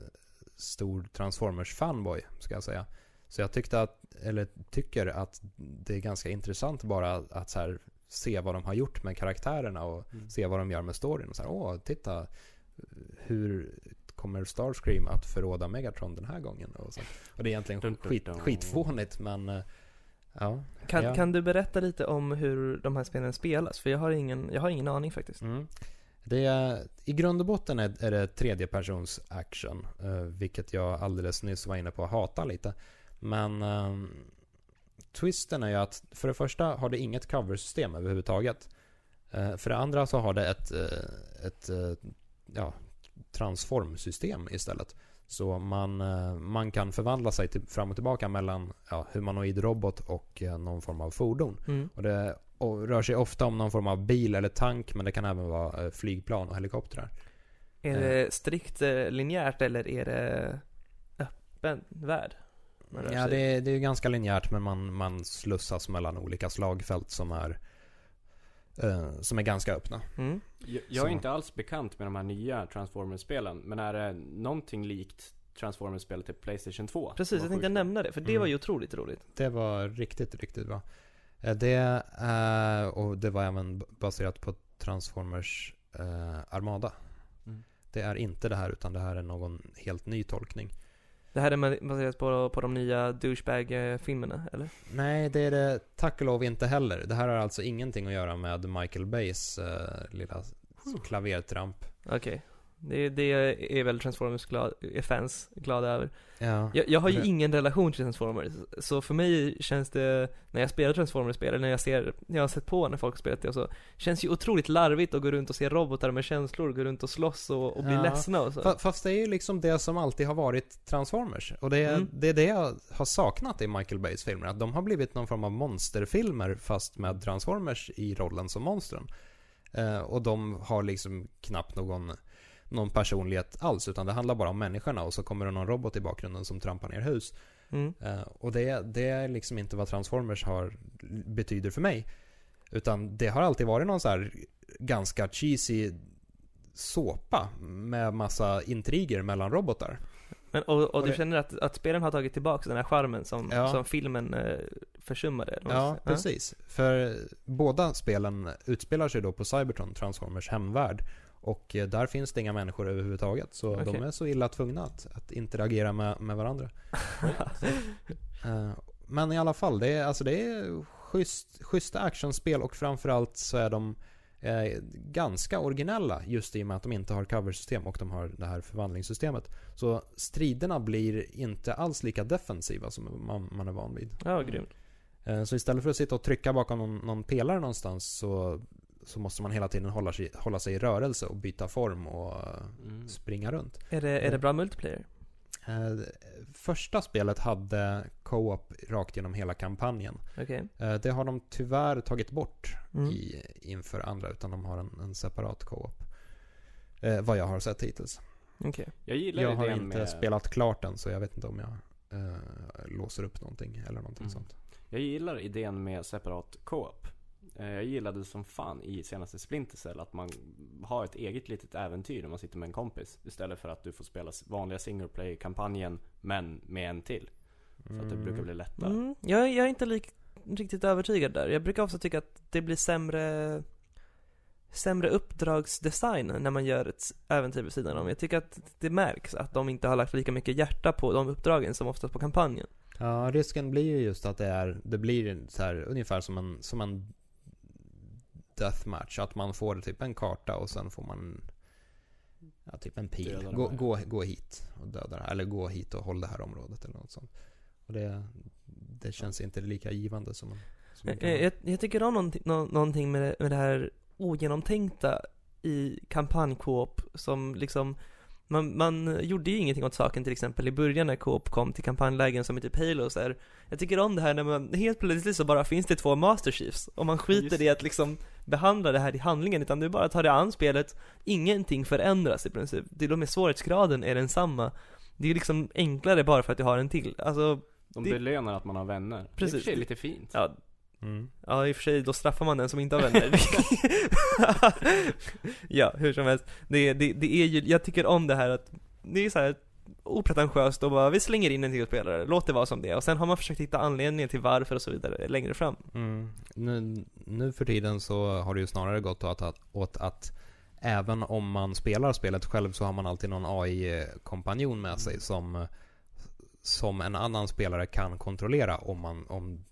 stor Transformers-fanboy, ska jag säga. Så jag tyckte att, eller tycker att det är ganska intressant bara att, så här, se vad de har gjort med karaktärerna och Mm. se vad de gör med storyn. Och så här, åh, titta, hur kommer Starscream att förråda Megatron den här gången? Och, så. och det är egentligen skit, skitfånigt, men eh, ja. Kan, Ja. kan du berätta lite om hur de här spelen spelas? För jag har ingen, jag har ingen aning faktiskt. Mm. Det är, I grund och botten är, är det tredjepersons action, eh, vilket jag alldeles nyss var inne på att hata lite. Men ehm, twisten är ju att för det första har det inget coversystem överhuvudtaget. Eh, för det andra så har det ett, eh, ett eh, ja, transformsystem istället. Så man, man kan förvandla sig till, fram och tillbaka mellan ja, humanoid robot och någon form av fordon. Mm. Och det och rör sig ofta om någon form av bil eller tank, men det kan även vara flygplan och helikoptrar. Är det strikt linjärt eller är det öppen värld? Ja, sig det är, det är ganska linjärt, men man, man slussas mellan olika slagfält som är, eh, som är ganska öppna. Mm. Jag, jag är inte alls bekant med de här nya Transformers-spelen, men är det någonting likt Transformers-spelet till Playstation 2? Precis, jag tänkte nämna det, för det Mm. var ju otroligt roligt. Det var riktigt, riktigt bra. Eh, Det, eh, och det var även baserat på Transformers eh, Armada. Mm. Det är inte det här, utan det här är någon helt ny tolkning. Det här är baserat på, på de nya douchebag-filmerna, eller? Nej, det är det tack och lov inte heller. Det här har alltså ingenting att göra med Michael Bays eh, lilla klavertramp. Okej. Det, det är väl Transformers glad, är fans glada över. Ja. Jag, jag har ju Det- ingen relation till Transformers, så för mig känns det, när jag spelar Transformers-spel, eller när jag ser, jag har sett på när folk spelat det och så, känns ju otroligt larvigt att gå runt och se robotar med känslor, gå runt och slåss och, och bli Ja. ledsna och så. Fa- Fast det är ju liksom det som alltid har varit Transformers. Och det är, Mm. det är det jag har saknat i Michael Bays filmer. Att de har blivit någon form av monsterfilmer fast med Transformers i rollen som monstren. Eh, och de har liksom knappt någon, någon personlighet alls. Utan det handlar bara om människorna och så kommer det någon robot i bakgrunden som trampar ner hus. Mm. Eh, och det, det är liksom inte vad Transformers har, betyder för mig. Utan det har alltid varit någon så här ganska cheesy såpa med massa intriger mellan robotar. Men, och, och, Och du det- känner att, att spelen har tagit tillbaka den här charmen som, Ja. som filmen eh, försummade? Ja, precis. För båda spelen utspelar sig då på Cybertron, Transformers hemvärld. Och eh, där finns det inga människor överhuvudtaget. Så Okej. de är så illa tvungna att, att interagera med, med varandra. Eh, Men i alla fall, det är, alltså det är schysst, schyssta actionspel och framförallt så är de eh, ganska originella just i och med att de inte har coversystem och de har det här förvandlingssystemet. Så striderna blir inte alls lika defensiva som man, man är van vid. Ja, grymt. Eh, Så istället för att sitta och trycka bakom någon, någon pelare någonstans så så måste man hela tiden hålla sig, hålla sig i rörelse och byta form och Mm. springa runt. Är det, är det bra multiplayer? Eh, första spelet hade co-op rakt genom hela kampanjen. Okej. Eh, det har de tyvärr tagit bort Mm. i, inför andra, utan de har en, en separat co-op. Eh, vad jag har sett hittills. Okej. Jag gillar Jag har inte med... spelat klart den, så jag vet inte om jag eh, låser upp någonting eller någonting Mm. sånt. Jag gillar idén med separat co-op. Eh, Jag gillade som fan i senaste Splinter Cell att man har ett eget litet äventyr när man sitter med en kompis. Istället för att du får spela vanliga single play-kampanjen men med en till. Så att det brukar bli lättare. Mm. Jag, jag är inte lik, riktigt övertygad där. Jag brukar ofta tycka att det blir sämre sämre uppdragsdesign när man gör ett äventyr vid sidan om. Jag tycker att det märks att de inte har lagt lika mycket hjärta på de uppdragen som oftast på kampanjen. Ja, risken blir ju just att det är, det blir så här ungefär som en, som en deathmatch. Att man får typ en karta och sen får man ja, typ en pil. Gå, gå, gå hit och döda det här. Eller gå hit och håll det här området eller något sånt. Och det, det känns inte lika givande som, som Jag, jag, jag tycker om någonting, nå, någonting med, det, med det här ogenomtänkta i kampanj-coop som liksom man, man gjorde ju ingenting åt saken till exempel i början när Coop kom till kampanjlägen som i typ Halo så här. Jag tycker om det här när man helt plötsligt så bara finns det två Master Chiefs och man skiter Just i att liksom behandla det här i handlingen utan du bara tar det an spelet, ingenting förändras i princip. Till och med svårighetsgraden är densamma. Det är liksom enklare bara för att du har en till. Alltså, De det- belönar att man har vänner. Det är Precis. för sig lite fint. ja, Mm. Ja, i och för sig, då straffar man den som inte har vänner. ja, hur som helst. Det, det, det är ju, jag tycker om det här att, det är så här opretentiöst och bara, vi slänger in en till spelare, låt det vara som det är. Och sen har man försökt hitta anledningen till varför och så vidare längre fram. Mm. Nu, nu för tiden så har det ju snarare gått åt att, åt att även om man spelar spelet själv så har man alltid någon AI-kompanjon med sig som, som en annan spelare kan kontrollera om man, om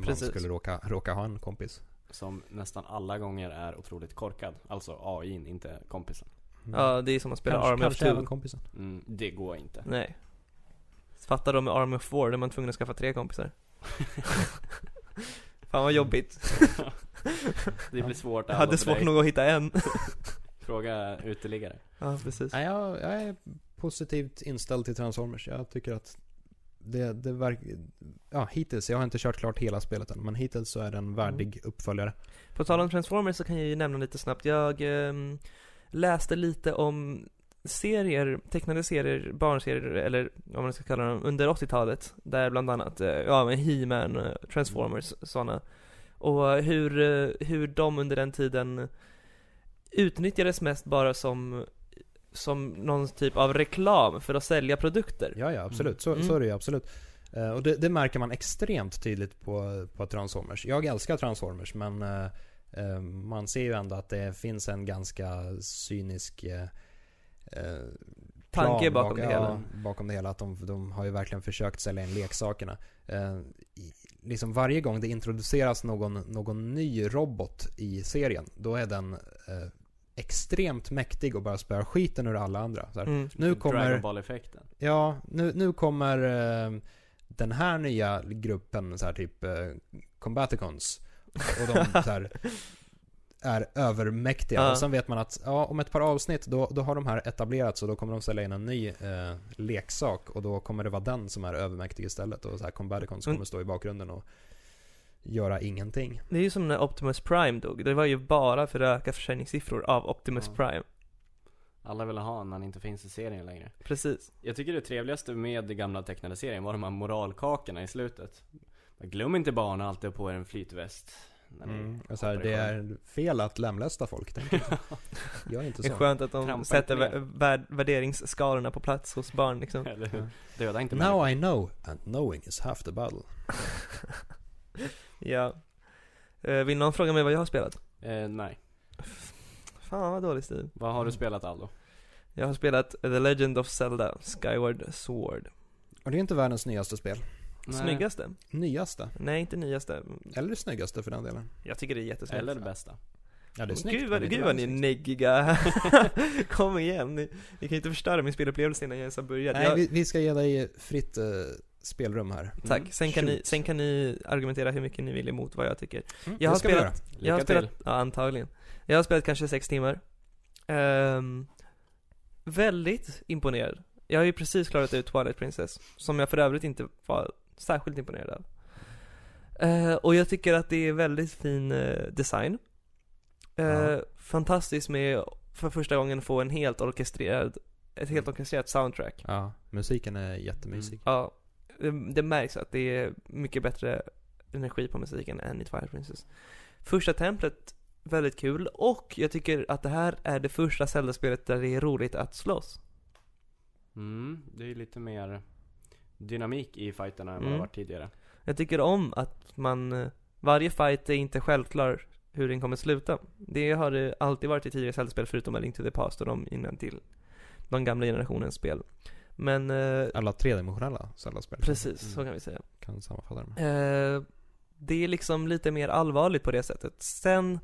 man Precis. skulle råka, råka ha en kompis. Som nästan alla gånger är otroligt korkad. Alltså AI, inte kompisen. Ja, det är som att spela kanske, Army of kanske även Two. kompisen. Mm, det går inte. Nej. Fattar de med Army of Four, där man tvungen att skaffa tre kompisar. Fan vad jobbigt. Det blir svårt Jag även hade svårt nog att hitta en. Fråga uteliggare. ja, precis. Nej, jag, jag är positivt inställd till Transformers. Jag tycker att det, det verkar... Ja, hittills. Jag har inte kört klart hela spelet än. Men hittills så är det en värdig uppföljare. På tal om Transformers så kan jag ju nämna lite snabbt. Jag ehm, läste lite om serier, tecknade serier, barnserier eller vad man ska kalla dem, under 80-talet. Där bland annat, eh, ja men He-Man, eh, Transformers, sådana. Och hur, eh, hur de under den tiden utnyttjades mest bara som som någon typ av reklam för att sälja produkter. Ja, ja, absolut. Så, Mm. så är det ju absolut. Eh, och det, det märker man extremt tydligt på, på Transformers. Jag älskar Transformers, men eh, eh, man ser ju ändå att det finns en ganska cynisk Tanke bakom det hela. Ja, bakom det hela. Att de, de har ju verkligen försökt sälja in leksakerna. I, liksom varje gång det introduceras någon, någon ny robot i serien, då är den extremt mäktig och bara spöar skiten ur alla andra. Så här, Mm. Nu kommer... Dragon Ball-effekten. Ja, nu, nu kommer eh, den här nya gruppen, så här typ eh, Combaticons. Och de så här, är övermäktiga. Ja. Och sen vet man att ja, om ett par avsnitt då, då har de här etablerats och då kommer de sälja in en ny eh, leksak. Och då kommer det vara den som är övermäktig istället. Och så här Combaticons Mm. kommer stå i bakgrunden och göra ingenting. Det är ju som när Optimus Prime dog. Det var ju bara för att öka försäljningssiffror av Optimus Ja. Prime. Alla vill ha när han inte finns i serien längre. Precis. Jag tycker det trevligaste med den gamla tecknade serien var de här moralkakorna i slutet. Glöm inte barn att alltid på er en flytväst. Mm. Och så här, det är fel att lemlästa folk. Tänk inte. Gör inte Det är så. skönt att de Trampa sätter vär- värderingsskalorna på plats hos barn liksom. Eller hur? Ja. Döda inte Now I know, and knowing is half the battle. Ja. Eh, vill någon fråga mig vad jag har spelat? Eh, nej. Fan vad dålig stil. Vad har du spelat Aldo? Jag har spelat The Legend of Zelda, Skyward Sword. Och det är inte världens nyaste spel. Nej. Snyggaste? Nyaste. Nej, inte nyaste. Eller snyggaste för den delen. Jag tycker det är jättesnyggt. Eller det bästa. Ja, det är snyggt. Gud vad, det är inte gud vad ni är neggiga. Kom igen, ni, ni kan ju inte förstöra min spelupplevelse innan jag ens har börjat. Nej, jag, vi, vi ska ge dig fritt eh, spelrum här. Tack, Mm. sen, kan ni, sen kan ni argumentera hur mycket ni vill emot vad jag tycker. Mm, Jag har spelat-. Jag har spelat, ja antagligen. Jag har spelat kanske sex timmar. Ehm, väldigt imponerad. Jag har ju precis klarat ut Twilight Princess, som jag för övrigt inte var särskilt imponerad av. Eh, och jag tycker att det är väldigt fin eh, design. Eh, Ja. Fantastiskt med för första gången få en helt orkestrerad, ett helt orkestrerat soundtrack. Ja, musiken är jättemysig. Ja, det, det märks att det är mycket bättre energi på musiken än i Twilight Princess. Första templet, väldigt kul, och jag tycker att det här är det första Zelda-spelet där det är roligt att slåss. Mm, det är lite mer dynamik i fighterna än vad det Mm. har varit tidigare. Jag tycker om att man, varje fight är inte självklar hur den kommer sluta. Det har det alltid varit i tidigare Zelda-spel förutom A Link to the Past och de innan till de gamla generationens spel. Men, eh, Alla tredimensionella Zelda-spel. precis, så Mm. kan vi säga. Kan sammanfatta det med. Eh, det är liksom lite mer allvarligt på det sättet. Sen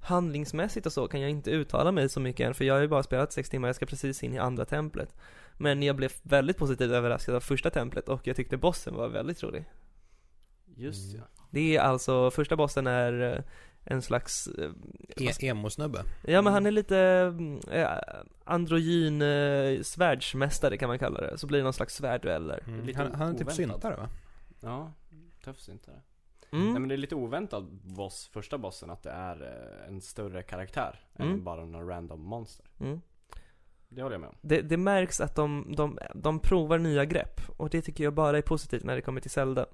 handlingsmässigt och så kan jag inte uttala mig så mycket än för jag har ju bara spelat sex timmar, jag ska precis in i andra templet. Men jag blev väldigt positivt överraskad av första templet och jag tyckte bossen var väldigt rolig. Just Mm. ja. Det är alltså, första bossen är eh, en slags, eh, E- Emo-snubbe. ja men han är lite mm, eh, androgyn eh, svärdsmästare kan man kalla det. Så blir det någon slags svärdduell där. Mm. Han, han är typ syntare va? Ja, tuff syntare. Mm. Nej men det är lite oväntat boss, första bossen, att det är eh, en större karaktär Mm. än bara någon random monster. Mm. Det håller jag med om. Det, det märks att de, de, de provar nya grepp och det tycker jag bara är positivt när det kommer till Zelda.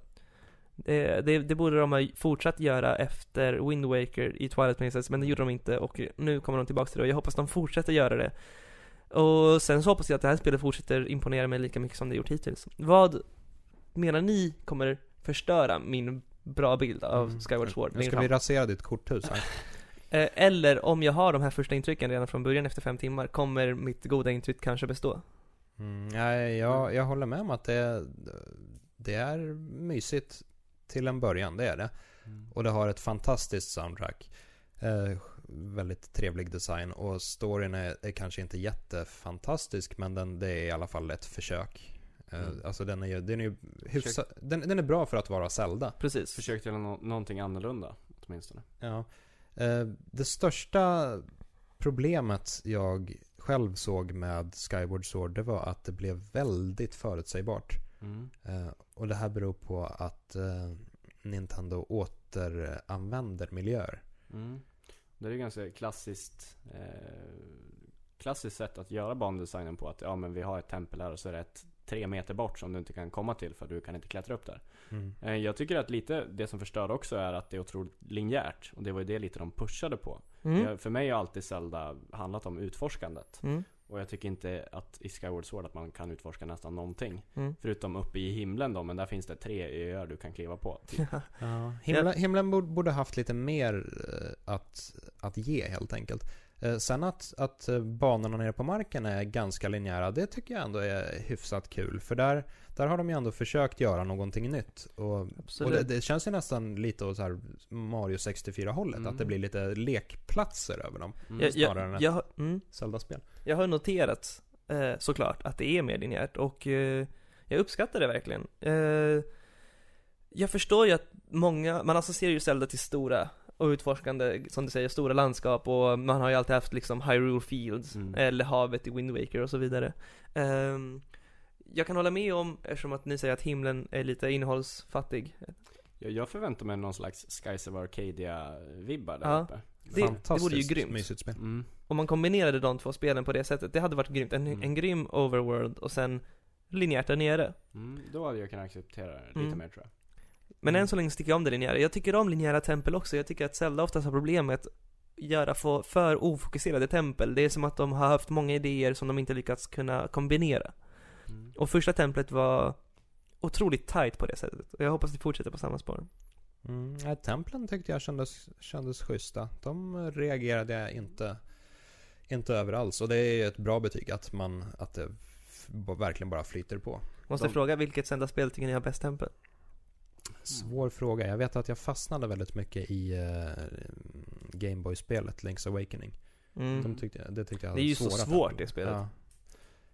Det, det, det borde de ha fortsatt göra efter Wind Waker i Twilight Princess, men det gjorde de inte och nu kommer de tillbaka till det och jag hoppas de fortsätter göra det. Och sen så hoppas jag att det här spelet fortsätter imponera mig lika mycket som det gjort hittills. Vad menar ni kommer förstöra min bra bild av Mm. Skyward Sword? Nu ska vi rasera ditt korthus här. Eh, Eller om jag har de här första intrycken redan från början efter fem timmar, kommer mitt goda intryck kanske bestå? Mm, nej, jag, jag håller med om att det, det är mysigt till en början, det är det. Och det har ett fantastiskt soundtrack. Eh, väldigt trevlig design och storyn är, är kanske inte jättefantastisk men den, det är i alla fall ett försök. Eh, Mm. Alltså den är ju, den är ju hyfsa, den, den är bra för att vara Zelda. Precis. Försök till nå- någonting annorlunda, åtminstone. Ja. Eh, det största problemet jag själv såg med Skyward Sword det var att det blev väldigt förutsägbart. Mm. Eh, och det här beror på att eh, Nintendo återanvänder miljöer. Mm. Det är ju ganska klassiskt eh, Klassiskt sätt att göra bandesignen på att ja men vi har ett tempel här och så är det ett tre meter bort som du inte kan komma till för du kan inte klättra upp där. Eh, jag tycker att lite det som förstör också är att det är otroligt linjärt och det var ju det lite de pushade på. Mm. Jag, för mig har alltid Zelda handlat om utforskandet. Mm. Och jag tycker inte att i Skyward Sword att man kan utforska nästan någonting. Mm. Förutom uppe i himlen då, men där finns det tre öar du kan kliva på. Typ. Ja, himlen, himlen borde- haft lite mer eh, att, att ge helt enkelt. Eh, Sen att, att eh, banorna nere på marken är ganska linjära, det tycker jag ändå är hyfsat kul. För där, där har de ju ändå försökt göra någonting nytt. Och, och det, det känns ju nästan lite åt så Mario 64-hållet, Mm. att det blir lite lekplatser över dem. Mm. jag, snarare än jag, ett- jag, har- mm, Zelda-spel. jag har noterat eh, såklart att det är mer linjärt och eh, jag uppskattar det verkligen. Eh, jag förstår ju att många, man associerar ju Zelda till stora och utforskande, som du säger, stora landskap och man har ju alltid haft liksom Hyrule Fields, Mm. eller havet i Wind Waker och så vidare. Ehm, jag kan hålla med om, eftersom att ni säger att himlen är lite innehållsfattig. Jag, jag förväntar mig någon slags Skies of Arcadia-vibbar där Ja. uppe. Det- det vore ju grymt. mysigt spel. Mm. Om man kombinerade de två spelen på det sättet, det hade varit grymt. En, Mm. en grym overworld och sen linjärt där nere. Mm. Då hade jag kunnat acceptera det lite Mm. mer tror jag. Men Mm. än så länge tycker jag om det linjära. Jag tycker om linjära tempel också. Jag tycker att Zelda oftast har problem med att göra för, för ofokuserade tempel. Det är som att de har haft många idéer som de inte lyckats kunna kombinera. Mm. Och första templet var otroligt tight på det sättet. Och jag hoppas det fortsätter på samma spår. Mm, ja, templen tyckte jag kändes, kändes schyssta. De reagerade jag inte, inte över alls. Och det är ju ett bra betyg att, man, att det verkligen bara flyter på. Måste De- fråga, vilket Zelda-spel tycker ni har bäst tempel? Svår fråga. Jag vet att jag fastnade väldigt mycket i uh, Gameboy-spelet Link's Awakening. Mm. De tyckte, det tyckte jag Det är ju så svårt, tempel. det spelet. Ja.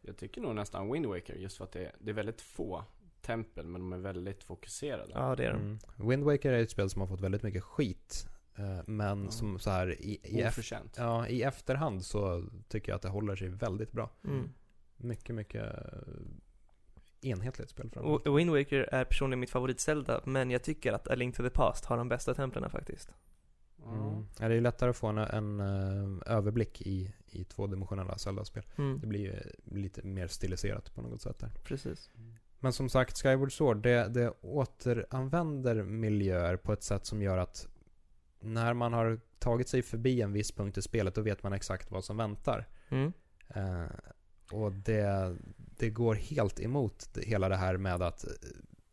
Jag tycker nog nästan Wind Waker just för att det, det är väldigt få tempel men de är väldigt fokuserade. Ja, det är de. Mm. Wind Waker är ett spel som har fått väldigt mycket skit Eh, men Ja. som så här i, i, ef- Oförtjänt. ja, i efterhand så tycker jag att det håller sig väldigt bra. Mm. Mycket, mycket enhetligt spel framförallt. Wind Waker är personligen mitt favorit Zelda, men jag tycker att A Link to the Past har de bästa templen faktiskt. Mm. Ja, det är lättare att få en, en eh, överblick i, i tvådimensionella Zelda-spel. Mm. Det blir ju lite mer stiliserat på något sätt där. Precis. Men som sagt, Skyward Sword, det, det återanvänder miljöer på ett sätt som gör att när man har tagit sig förbi en viss punkt i spelet, då vet man exakt vad som väntar. Mm. Eh, och det, det går helt emot hela det här med att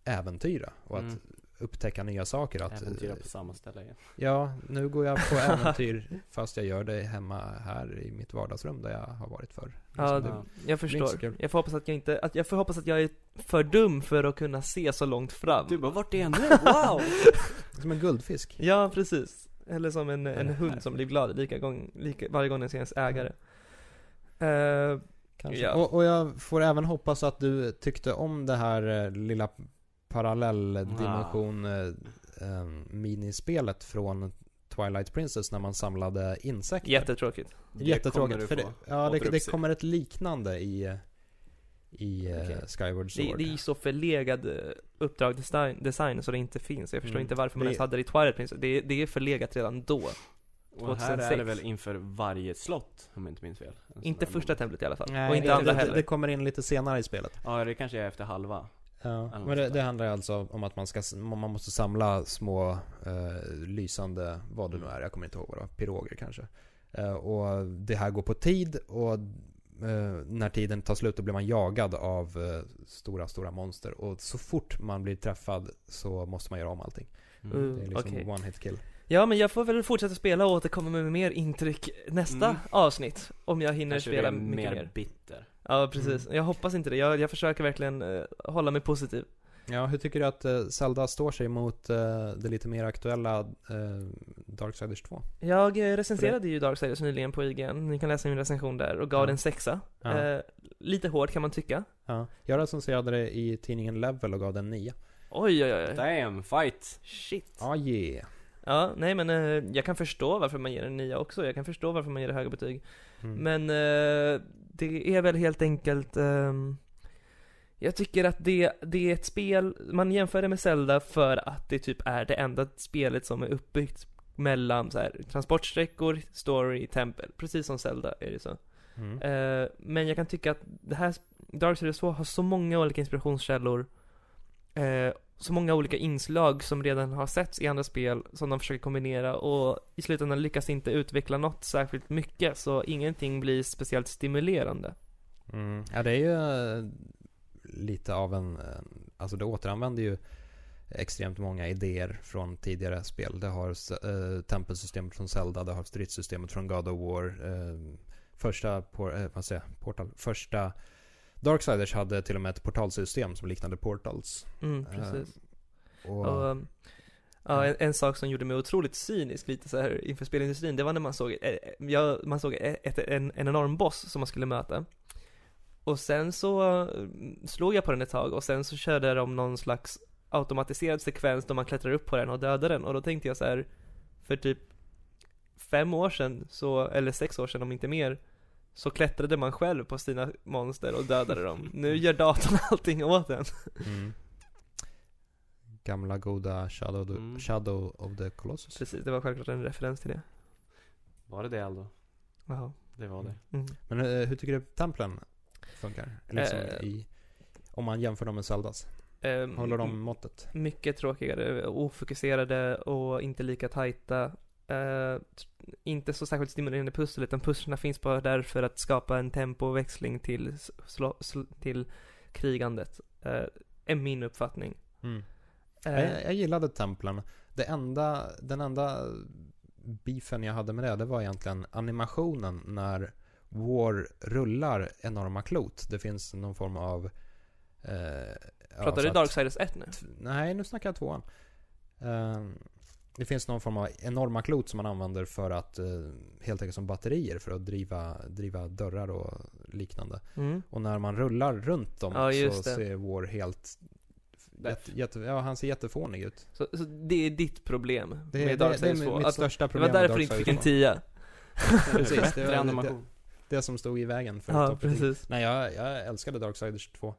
äventyra och Mm. att upptäcka nya saker. Att, Äventyra eh, på samma ställe igen. Ja, nu går jag på äventyr fast jag gör det hemma här i mitt vardagsrum där jag har varit förr. Ja, Liksom, Ja. jag förstår. Jag får hoppas att jag inte, att jag får hoppas att jag är för dum för att kunna se så långt fram. Du bara, vart är jag nu? Wow! Som en guldfisk. Ja, precis. Eller som en, en hund som blir glad lika gång, lika, varje gång den ser ens ägare. Eh, Kanske. Ja. Och, och jag får även hoppas att du tyckte om det här eh, lilla parallelldimension eh, eh, minispelet från Twilight Princess när man samlade insekter. jättetråkigt. Det Jättetråkigt. För det, ja, det, det kommer ett liknande i, i eh, Okej. Skyward Det, Sword. det är ju så förlegad uppdragsdesign design så det inte finns. Jag förstår Mm. inte varför man Det- ens hade det i Twilight Princess. Det, det är förlegat redan då. Och här är 2006. det väl inför varje slott, om jag inte minns fel? En sån Inte första moment. templet i alla fall. Nej, och inte det, andra det, heller. det kommer in lite senare i spelet. Ja, det kanske är efter halva. Ja, men det, det handlar alltså om att man, ska, man måste samla små eh, lysande, vad det nu är, jag kommer inte ihåg vad det var, piroger kanske. Eh, och det här går på tid och eh, när tiden tar slut då blir man jagad av eh, stora, stora monster. Och så fort man blir träffad så måste man göra om allting. Mm. Det är liksom okej. one hit kill. Ja, men jag får väl fortsätta spela och återkomma med mer intryck nästa Mm. avsnitt. Om jag hinner Kanske spela är mycket mer mer. bitter. Ja, precis. Mm. Jag hoppas inte det. Jag, jag försöker verkligen eh, hålla mig positiv. Ja, hur tycker du att eh, Zelda står sig mot eh, det lite mer aktuella eh, Darksiders 2? Jag recenserade ju Darksiders nyligen på IGN. Ni kan läsa min recension där och gav Ja. den sexa. Ja. Lite hårt kan man tycka. Ja. Jag recenserade det i tidningen Level och gav den 9. Oj, oj, oj. Damn, fight! Shit. Ah, yeah. Ja, nej men eh, jag kan förstå varför man ger en nia också. Jag kan förstå varför man ger det höga betyg. Mm. Men eh, det är väl helt enkelt ehm, Jag tycker att det, det är ett spel, man jämför det med Zelda för att det typ är det enda spelet som är uppbyggt mellan så här, transportsträckor, story, tempel. Precis som Zelda är det så. Mm. Eh, men jag kan tycka att det här Darksiders 2 har så många olika inspirationskällor eh, Så många olika inslag som redan har setts i andra spel som de försöker kombinera och i slutändan lyckas inte utveckla något särskilt mycket så ingenting blir speciellt stimulerande. Mm. Ja, det är ju eh, lite av en, alltså det återanvänder ju extremt många idéer från tidigare spel. Det har eh, tempelsystemet från Zelda, det har stridssystemet från God of War. Eh, första, por, eh, vad säger Portal, första Darksiders hade till och med ett portalsystem som liknade Portals. Mm, precis. Och, Och, um, ja, en, en sak som gjorde mig otroligt cynisk lite så här inför spelindustrin, det var när man såg, eh, ja, man såg ett, en, en enorm boss som man skulle möta. Och sen så mm, slog jag på den ett tag och sen så körde de någon slags automatiserad sekvens då man klättrar upp på den och dödar den och då tänkte jag så här för typ fem år sedan så, eller sex år sedan om inte mer så klättrade man själv på sina monster och dödade dem. Nu gör datorn allting åt en. mm. Gamla goda Shadow, Mm. Shadow of the Colossus. Precis, det var självklart en referens till det. Var det det Aldo? Jaha. Det var det. Mm. Men eh, hur tycker du templen funkar? Liksom Eh. i, om man jämför dem med Zeldas. Ehm, Håller de måttet? Mycket tråkigare, ofokuserade och inte lika tajta. Eh, inte så särskilt stimulerande pussel, utan pusslerna finns bara där för att skapa en tempoväxling till, slå, sl, till krigandet. Uh, är min uppfattning. Mm. Eh, Jag, jag gillade templen. Det enda, den enda beefen jag hade med det, det var egentligen animationen när War rullar enorma klot. Det finns någon form av... Eh, ja, pratar så du Darksiders 1 nu? Nej, nu snackar jag tvåan. Det finns någon form av enorma klot som man använder för att eh, helt enkelt som batterier för att driva, driva dörrar och liknande. Mm. Och när man rullar runt dem Ja, så det. ser War helt Jätte, jätte, ja, han ser jättefånig ut. Så, så det är ditt problem Det, med det, Dark det är 2? mitt Att, största det problem var med därför du inte fick en 2. 10 Precis, det var det, det som stod i vägen för Ja, precis Nej, jag, jag älskade Darksiders 2.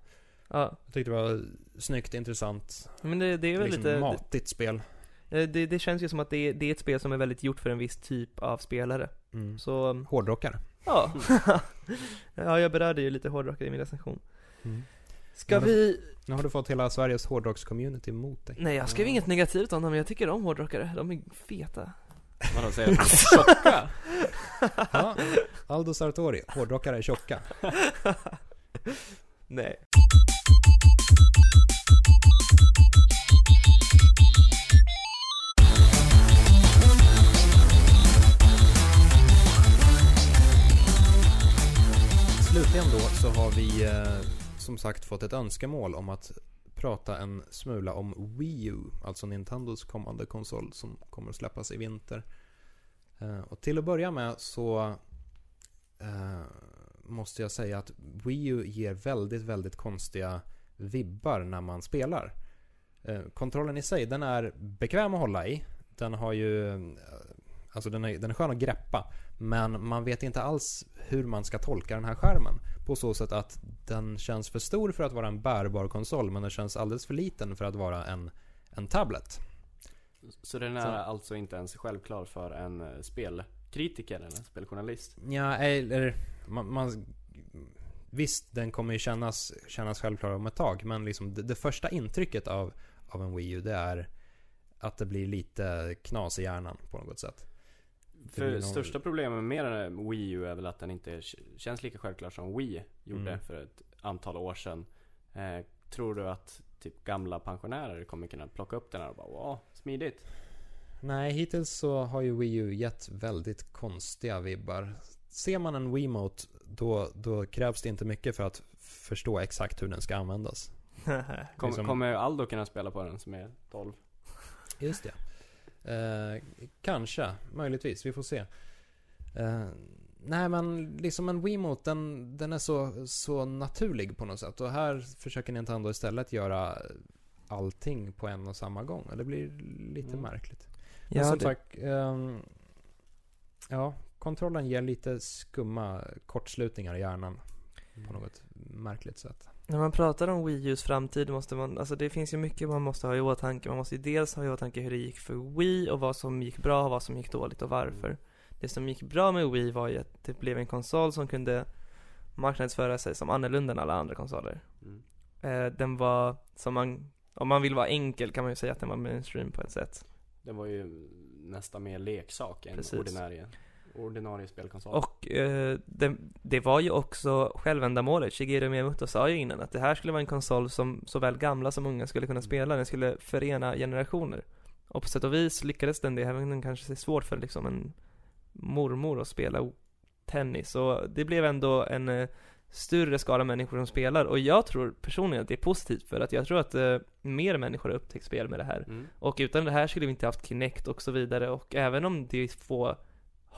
Ja, Jag tyckte det var snyggt, intressant, men det, det är väl liksom lite matigt spel. Det, det, det känns ju som att det är, det är ett spel som är väldigt gjort för en viss typ av spelare Mm. Så, Hårdrockare. ja Ja, jag berörde ju lite hårdrockare i min recension Mm. Ska det- vi... Nu har du fått hela Sveriges hårdrocks-community emot dig. Nej jag skrev inget negativt om dem, jag tycker om hårdrockare, de är feta Vadå, säger du är tjocka? Ja, Aldo Sartori, hårdrockare är tjocka. Nej Slutligen då så har vi eh, som sagt fått ett önskemål om att prata en smula om Wii U, alltså Nintendos kommande konsol som kommer att släppas i vinter. Eh, och till att börja med så eh, måste jag säga att Wii U ger väldigt, väldigt konstiga vibbar när man spelar. Eh, kontrollen i sig, den är bekväm att hålla i. Den har ju, eh, alltså den är, den är skön att greppa. Men man vet inte alls hur man ska tolka den här skärmen. På så sätt att den känns för stor för att vara en bärbar konsol men den känns alldeles för liten för att vara en, en tablet. Så den är Så- alltså inte ens självklar för en eh, spelkritiker eller en speljournalist? Ja, eller man, man, Visst, den kommer ju kännas, kännas självklar om ett tag men liksom det, det första intrycket av, av en Wii U det är att det blir lite knas i hjärnan på något sätt. För största problemet med Wii U är väl att den inte känns lika självklar som Wii gjorde Mm. för ett antal år sedan. Eh, tror du att typ gamla pensionärer kommer kunna plocka upp den här och bara wow, smidigt? Nej, hittills så har ju Wii U gett väldigt konstiga vibbar. Ser man en Wiimote, då, då krävs det inte mycket för att förstå exakt hur den ska användas. Kom, Liksom- Kommer Aldo kunna spela på den som är 12? Just det. Eh, kanske, möjligtvis, vi får se. Eh, nej men liksom en Wiimote, den, den är så, så naturlig på något sätt. Och här försöker Nintendo istället göra allting på en och samma gång. Och det blir lite Mm. märkligt. Men Ja, som det, sagt, ehm, ja, kontrollen ger lite skumma kortslutningar i hjärnan. På något märkligt sätt. När man pratar om Wii U's framtid måste man, alltså det finns ju mycket man måste ha i åtanke. Man måste ju dels ha i åtanke hur det gick för Wii och vad som gick bra och vad som gick dåligt och varför. Det som gick bra med Wii var ju att det blev en konsol som kunde marknadsföra sig som annorlunda än alla andra konsoler. Mm. Eh, den var, som man, om man vill vara enkel kan man ju säga att den var mainstream på ett sätt. Den var ju nästan mer leksak än Precis. ordinarie, ordinarie spelkonsol. Och eh, det, det var ju också självändamålet. Shigeru Miyamoto sa ju innan att det här skulle vara en konsol som såväl gamla som unga skulle kunna spela. Den skulle förena generationer. Och på sätt och vis lyckades den det, även om den kanske är svårt för liksom en mormor att spela tennis. Och det blev ändå en eh, större skala människor som spelar. Och jag tror personligen att det är positivt för att jag tror att eh, mer människor har upptäckt spel med det här. Mm. Och utan det här skulle vi inte haft Kinect och så vidare och även om det är få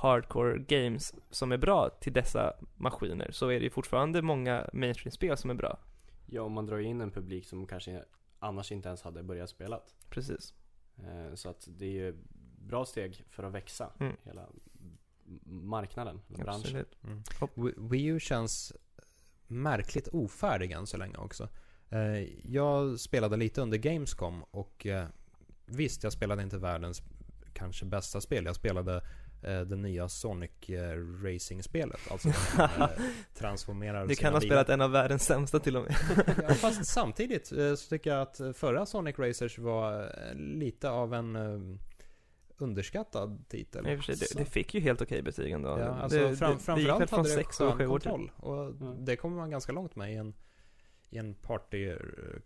hardcore games som är bra till dessa maskiner så är det ju fortfarande många mainstream-spel som är bra. Ja, och man drar ju in en publik som kanske annars inte ens hade börjat spela. Precis. Eh, Så att det är ju bra steg för att växa Mm. hela marknaden, eller branschen. Absolut. Mm. Wii U känns märkligt ofärdig än så länge också. Eh, Jag spelade lite under Gamescom och eh, visst, jag spelade inte världens kanske bästa spel. Jag spelade det nya Sonic eh, Racing-spelet. Alltså man, eh, transformerar Du kan ha bilar. spelat en av världens sämsta till och med. Ja, fast samtidigt eh, så tycker jag att förra Sonic Racers var eh, lite av en eh, underskattad titel. För sig, det, det fick ju helt okej betyg ändå. Ja, det, alltså det, fram, det framförallt från hade det skön kontroll. Och Mm. det kommer man ganska långt med i en, i en party eh,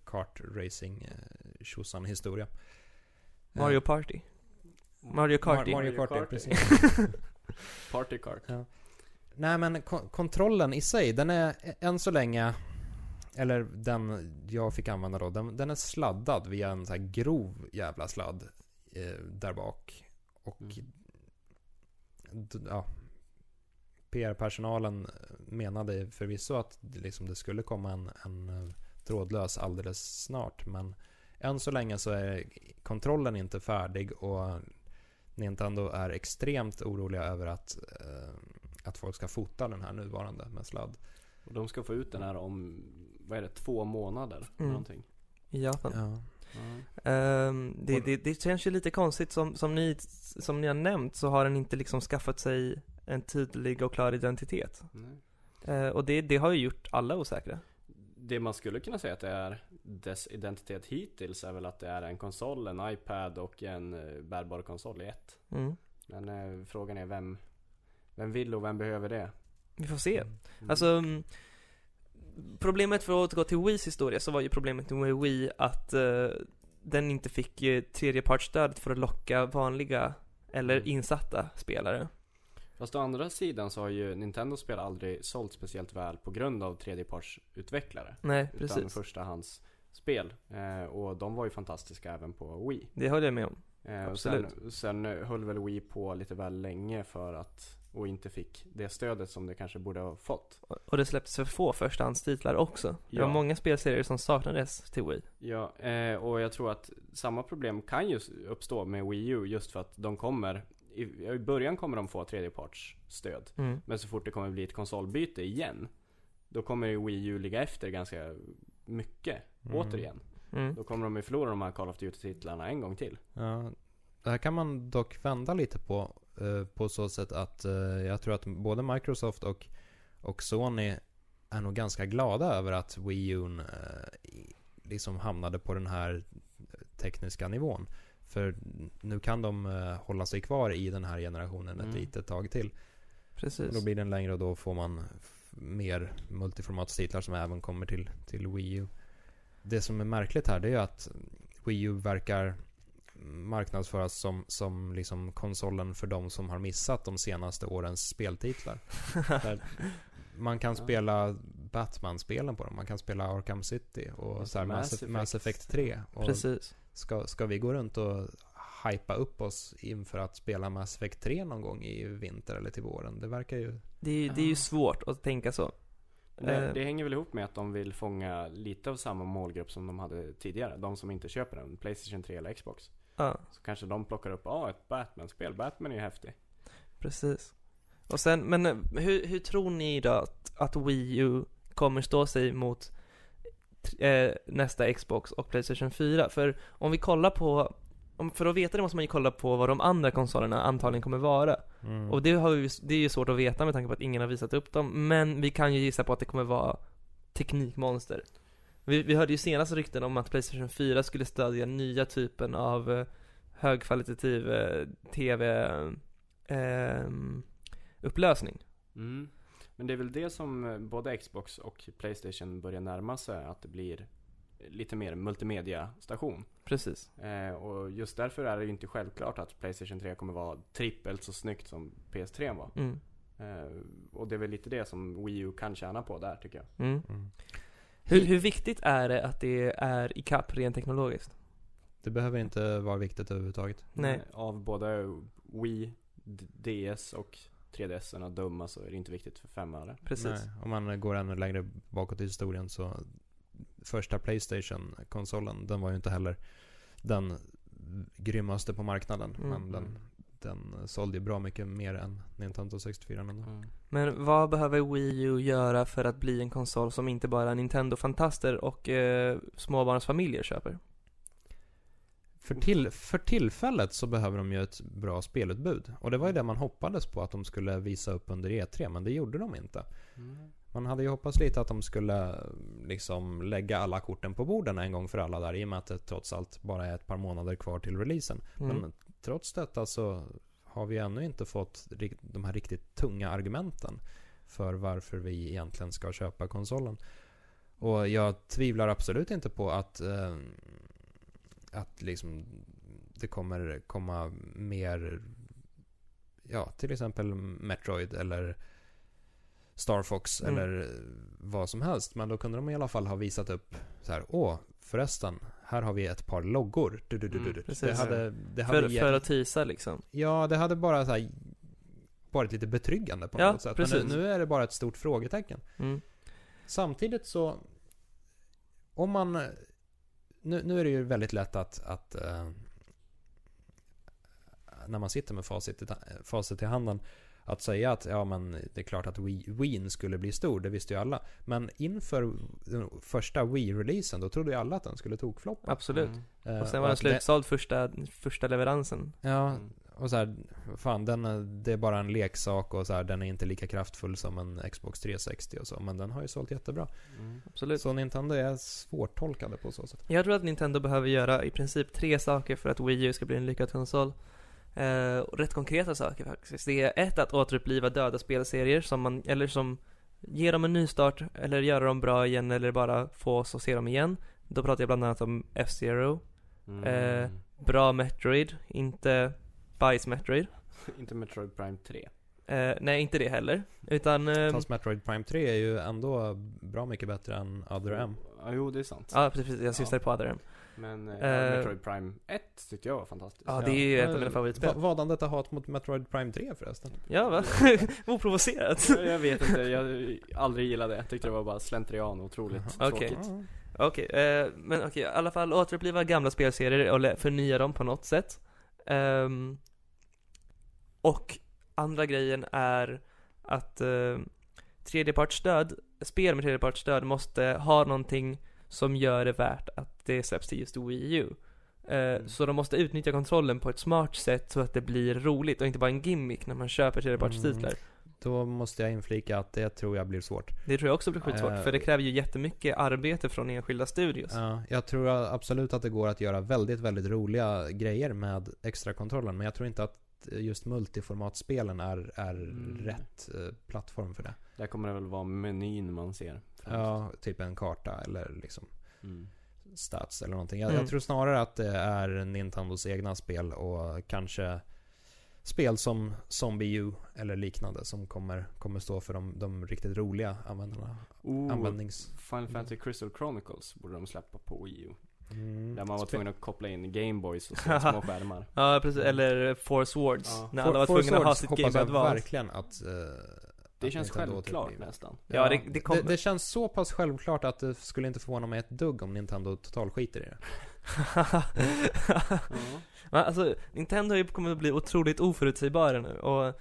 kart racing eh, tjosan historia. Mario Eh, Party. Mario Karty. Mar- Mario Kart, ja, Karty. precis. Party kart. Nej men kon- kontrollen i sig, den är än så länge eller den jag fick använda då, den, den är sladdad via en så här grov jävla sladd eh, där bak. Och Mm. ja, PR-personalen menade förvisso att det, liksom, det skulle komma en, en trådlös alldeles snart. Men än så länge så är kontrollen inte färdig och Nintendo är extremt oroliga över att, eh, att folk ska fota den här nuvarande med sladd. Och de ska få ut den här om, vad är det, två månader? Mm. Någonting. I Japan. Ja. Ehm, det, det, det känns ju lite konstigt, som, som, ni, som ni har nämnt så har den inte liksom skaffat sig en tydlig och klar identitet. Nej. Eh, och det, det har ju gjort alla osäkra. Det man skulle kunna säga att det är dess identitet hittills är väl att det är en konsol, en iPad och en eh, bärbar konsol i ett. Mm. Men eh, frågan är vem, vem vill och vem behöver det? Vi får se. Mm. Alltså, mm, problemet för att återgå till Wiis historia så var ju problemet med Wii att eh, den inte fick uh, tredjepartsstöd för att locka vanliga eller Mm. insatta spelare. Fast å andra sidan så har ju Nintendo-spel aldrig sålt speciellt väl på grund av tredjepartsutvecklare. Nej, Utan precis. Förstahandsspel. Eh, och de var ju fantastiska även på Wii. Det håller jag med om. Eh, Absolut. sen, sen höll väl Wii på lite väl länge för att och inte fick det stödet som det kanske borde ha fått. Och det släpptes för få förstahandstitlar också. Det Ja. var många spelserier som saknades till Wii. Ja, eh, och jag tror att samma problem kan ju uppstå med Wii U just för att de kommer i, I början kommer de få tredjepartsstöd. Mm. Men så fort det kommer bli ett konsolbyte igen Då kommer ju Wii U ligga efter ganska mycket Mm. Återigen Mm. Då kommer de ju förlora de här Call of Duty-titlarna en gång till Ja, det här kan man dock vända lite på. eh, På så sätt att eh, jag tror att både Microsoft och, och Sony är nog ganska glada över att Wii U eh, liksom hamnade på den här tekniska nivån. För nu kan de hålla sig kvar i den här generationen ett Mm. litet tag till. Precis. Då blir den längre och då får man mer multiformatstitlar som även kommer till, till Wii U. Det som är märkligt här det är ju att Wii U verkar marknadsföras som, som liksom konsolen för de som har missat de senaste årens speltitlar. Man kan Ja. spela Batman-spelen på dem, man kan spela Arkham City och så här Mass Mass, Effect. Mass Effect 3. Och Precis. ska, ska vi gå runt och hypa upp oss inför att spela Mass Effect 3 någon gång i vinter eller till våren? Det verkar ju... Det, är- det är ju Ah. svårt att tänka så. Det, Eh. det hänger väl ihop med att de vill fånga lite av samma målgrupp som de hade tidigare De som inte köper en Playstation 3 eller Xbox Ja, Så kanske de plockar upp, ja ah, ett Batman-spel, Batman är ju häftig precis. Och sen, men eh, hur, hur tror ni då att, att Wii U kommer stå sig mot eh, nästa Xbox och Playstation 4? För om vi kollar på, om, för att veta det måste man ju kolla på vad de andra konsolerna antagligen kommer vara. Mm. Och det, har vi, det är ju svårt att veta med tanke på att ingen har visat upp dem, men vi kan ju gissa på att det kommer vara teknikmonster. Vi, vi hörde ju senast rykten om att Playstation 4 skulle stödja nya typen av eh, högkvalitativ eh, TV eh, mm. Men det är väl det som eh, både Xbox och Playstation börjar närma sig Att det blir lite mer multimedia-station Precis. Eh, och just därför är det ju inte självklart att Playstation 3 kommer vara trippelt så snyggt som PS3 var. Mm. Eh, och det är väl lite det som Wii U kan tjäna på där tycker jag. Mm. Mm. Hur, hur viktigt är det att det är i kapp rent teknologiskt? Det behöver inte vara viktigt överhuvudtaget. Nej. Eh, av både Wii, DS och 3DS att döma så är det inte viktigt för fem öre. Precis. Nej, om man går ännu längre bakåt i historien så första Playstation-konsolen, den var ju inte heller den grymmaste på marknaden. Mm. Men den, den sålde ju bra mycket mer än Nintendo 64 ändå. Men vad behöver Wii U göra för att bli en konsol som inte bara Nintendo-fantaster och eh, småbarnsfamiljer köper? För, till, för tillfället så behöver de ju ett bra spelutbud. Och det var ju det man hoppades på att de skulle visa upp under E3, men det gjorde de inte. Mm. Man hade ju hoppats lite att de skulle liksom lägga alla korten på borden en gång för alla där i och med att det trots allt bara är ett par månader kvar till releasen. Mm. Men trots detta så har vi ännu inte fått de här riktigt tunga argumenten för varför vi egentligen ska köpa konsolen. Och jag tvivlar absolut inte på att, eh, att liksom det kommer komma mer, ja till exempel Metroid eller Star Fox Mm. eller vad som helst. Men då kunde de i alla fall ha visat upp så här, åh förresten, här har vi ett par loggor. Du, du, du, Mm, det hade, det hade För, ge- för att tisa liksom. Ja, det hade bara så här, varit lite betryggande på Ja, något sätt. precis. Men nu, nu är det bara ett stort frågetecken. Mm. Samtidigt så, om man nu, nu är det ju väldigt lätt att, att eh, när man sitter med facit facit i handen att säga att ja men det är klart att Wii, Wien skulle bli stor, det visste ju alla. Men inför den första Wii-releasen då trodde ju alla att den skulle tokfloppa. Absolut. Mm. Eh, Och sen var den att det- slutsåld första, första leveransen. Ja, Mm. och så här, fan den, är- det är bara en leksak och så här, den är inte lika kraftfull som en Xbox 360 och så. Men den har ju sålt jättebra. Mm. Absolut. Så Nintendo är svårtolkade på så sätt. Jag tror att Nintendo behöver göra i princip tre saker för att Wii U ska bli en lyckad konsol. Eh, och rätt konkreta saker faktiskt. Det är ett att återuppliva döda spelserier som man, eller som ger dem en ny start, eller göra dem bra igen, eller bara få oss att se dem igen. Då pratar jag bland annat om F-Zero. Mm. Eh, Bra Metroid, inte bajs Metroid. Inte Metroid Prime 3. Eh, nej, inte det heller. Utan, eh, Fast Metroid Prime 3 är ju ändå bra mycket bättre än Other M. Ja, jo det är sant. ja precis, jag syftade på Other M. Men eh, Eh, Metroid Prime 1 tyckte jag var fantastiskt. Ja, det är ju ett av mina Eh, favoritspel. Va, vad han detta hat mot Metroid Prime 3 förresten? Ja, va? Oprovocerat. jag vet inte, jag aldrig gillat det. Jag tyckte det var bara slentrian och otroligt. Okej. tråkigt. Okej, eh, men okej, i alla fall återuppliva gamla spelserier och lä- förnya dem på något sätt. Ehm, och andra grejen är att uh, tredjepartsstöd, spel med tredjepartsstöd måste ha någonting som gör det värt att det släpps till just Wii U. Eh, Mm. Så de måste utnyttja kontrollen på ett smart sätt så att det blir roligt och inte bara en gimmick när man köper tredjepartstitlar. Då måste jag inflika att det tror jag blir svårt. Det tror jag också blir skitsvårt, Eh, för det kräver ju jättemycket arbete från enskilda studios. Ja, jag tror absolut att det går att göra väldigt, väldigt roliga grejer med extra kontrollen men jag tror inte att just multiformatspelen är, är Mm. rätt eh, plattform för det. Där kommer det väl vara menyn man ser. Ja, typ en karta eller liksom Mm. stats eller någonting. Jag, Mm. jag tror snarare att det är Nintendos egna spel och kanske spel som Zombie U eller liknande som kommer, kommer stå för de, de riktigt roliga användarna. Oh, Användnings... Final Fantasy Crystal Chronicles borde de släppa på Wii U. Mm. Där man var tvungen att koppla in Gameboys och så små skärmar. Ja, precis. Eller Force Words. Ja. När For- alla var Force tvungna att ha Words sitt hoppas Game jag Advance. verkligen att... eh, Det känns Nintendo självklart återupplivar. nästan. Ja, det- det kommer- det, det känns så pass självklart att det skulle inte förvåna mig ett dugg om Nintendo total skiter i det. Ja. Men alltså, Nintendo kommit att bli otroligt oförutsägbara nu och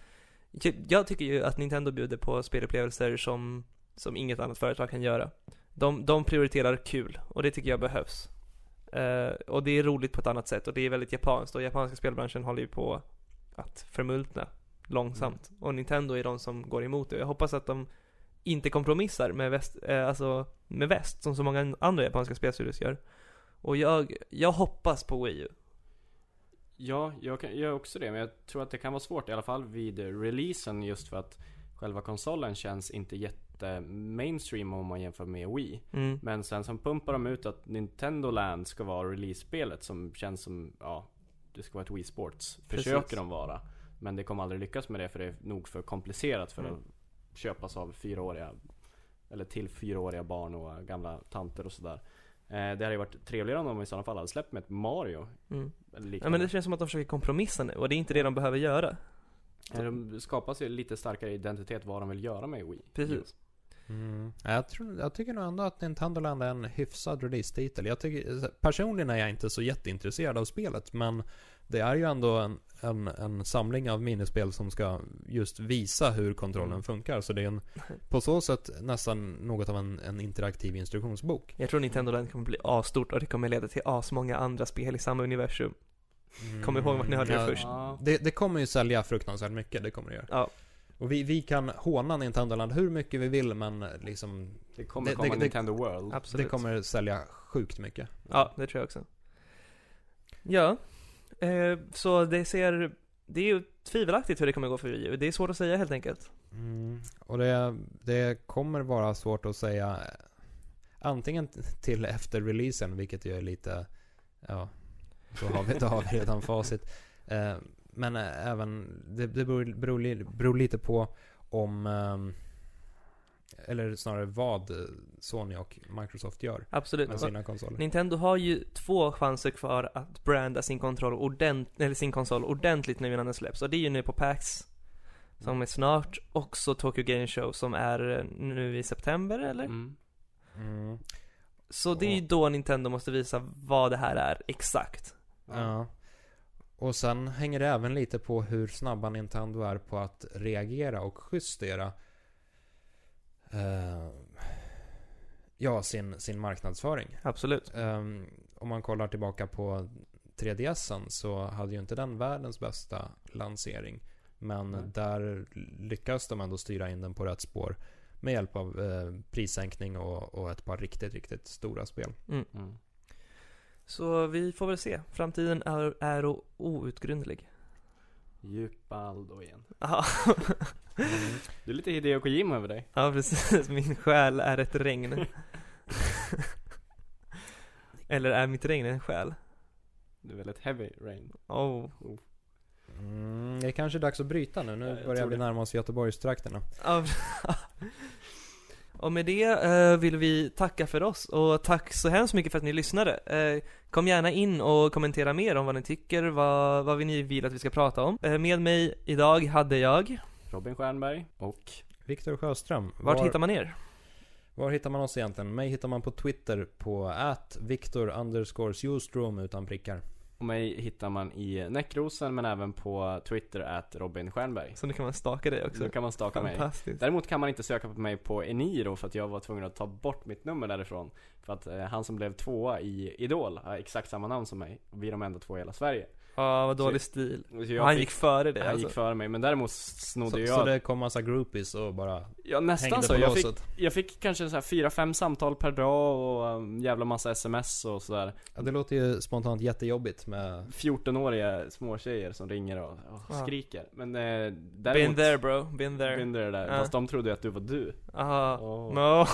jag- tycker ju att Nintendo bjuder på spelupplevelser som, som inget annat företag kan göra. De, de prioriterar kul och det tycker jag behövs. Eh, och det är roligt på ett annat sätt och det är väldigt japanskt och japanska spelbranschen håller ju på att förmultna långsamt. Och Nintendo är de som går emot det. Jag hoppas att de inte kompromissar med väst, eh, alltså med väst som så många andra japanska spelstudios gör. Och jag, jag hoppas på Wii U. Ja, jag gör också det. Men jag tror att det kan vara svårt i alla fall vid releasen just för att själva konsolen känns inte jätte mainstream om man jämför med Wii. Mm. Men sen så pumpar de ut att Nintendo Land ska vara release-spelet som känns som, ja, det ska vara ett Wii Sports. Precis. Försöker de vara. Men det kommer aldrig lyckas med det för det är nog för komplicerat för Mm. att köpas av fyraåriga Eller till fyraåriga barn och gamla tanter och sådär. Eh, det hade ju varit trevligare om de i sådana fall hade släppt med ett Mario. Mm. Eller Ja men det känns som att de försöker kompromissa nu och det är inte det de behöver göra. Eh, De skapar sig lite starkare identitet vad de vill göra med Wii. Precis. Mm. Jag, tror, jag tycker nog ändå att Nintendo Land är en hyfsad release-titel. Jag tycker, personligen är jag inte så jätteintresserad av spelet, men det är ju ändå en, en, en samling av minispel som ska just visa hur kontrollen Mm. funkar. Så det är en, på så sätt nästan något av en, en interaktiv instruktionsbok. Jag tror Nintendo Land kommer bli asstort och det kommer leda till asmånga andra spel i samma universum. Kom ihåg vart ni hörde det först. Ja, Det, det kommer ju sälja fruktansvärt mycket, det kommer det göra. Ja. Och vi, vi kan håna Nintendo Land hur mycket vi vill, men liksom det kommer Det- komma det- Nintendo World. Absolut. det kommer sälja sjukt mycket. Ja, det tror jag också. Ja, eh, så det ser, det är ju tvivelaktigt hur det kommer gå för Wii U. Det är svårt att säga helt enkelt. Mm. Och det, det kommer vara svårt att säga antingen till efter releasen, vilket ju är lite, ja, då har vi, då har vi redan facit. Eh, men även, det, det beror, beror, beror lite på om, eh, eller snarare vad Sony och Microsoft gör Absolut. med sina konsoler. Nintendo har ju två chanser kvar att branda sin kontroll ordent eller sin konsol ordentligt nu innan den släpps. Och det är ju nu på PAX, som är snart, också Tokyo Game Show som är eh, nu i september eller? Mm. Mm. Så det är ju då Nintendo måste visa vad det här är exakt. Ja. Och sen hänger det även lite på hur snabba Nintendo är på att reagera och justera eh, Ja, sin, sin marknadsföring. Absolut. Ehm, om man kollar tillbaka på 3DSen så hade ju inte den världens bästa lansering. Men Nej. där lyckas de ändå styra in den på rätt spår. Med hjälp av eh, prissänkning och, och ett par riktigt, riktigt stora spel. Mm. Så vi får väl se. Framtiden är, är outgrundlig. Djupa Aldo igen. Ja. Det är lite Hideo Kojima över dig. ja, precis. Min själ är ett regn. Eller är mitt regn en själ? Det är väldigt heavy rain. Oh. Mm, det är kanske dags att bryta nu. Ja, Nu jag börjar vi närma oss Göteborgstrakterna. Och med det eh, vill vi tacka för oss och tack så hemskt mycket för att ni lyssnade. Eh, kom gärna in och kommentera mer om vad ni tycker, vad, vad ni vill att vi ska prata om. Eh, med mig idag hade jag, Robin Stjernberg och Viktor Sjöström. vart hittar man er? Var hittar man oss egentligen? Mig hittar man på Twitter på at Victor underscore Sjostrom utan prickar. Och mig hittar man i Näckrosen men även på Twitter at Robin Stjernberg. Så nu kan man staka dig också. Så kan man staka mig. Däremot kan man inte söka på mig på Eniro för att jag var tvungen att ta bort mitt nummer därifrån. För att eh, han som blev tvåa i Idol har exakt samma namn som mig. Och vi är de enda två i hela Sverige. Ja, vad dålig stil. Jag han fick- gick före det han alltså. gick före mig, men däremot snodde Så, jag så det kom massa groupies och bara Ja nästan så, jag fick, jag fick kanske så här fyra, fem samtal per dag och um, jävla massa sms och sådär Ja, det låter ju spontant jättejobbigt med 14-åriga småtjejer som ringer och, och skriker Men eh, Been däremot there bro, been there. Been there där, Ja. fast de trodde ju att du var du Aha. No,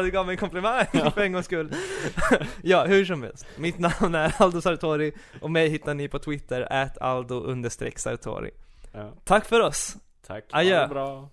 du gav mig en komplimang för en gångs skull. ja, hur som helst. Mitt namn är Aldo Sartori och mig hittar ni på Twitter, at Aldo Sartori. ja. Tack för oss! Tack, Adjö. ha det bra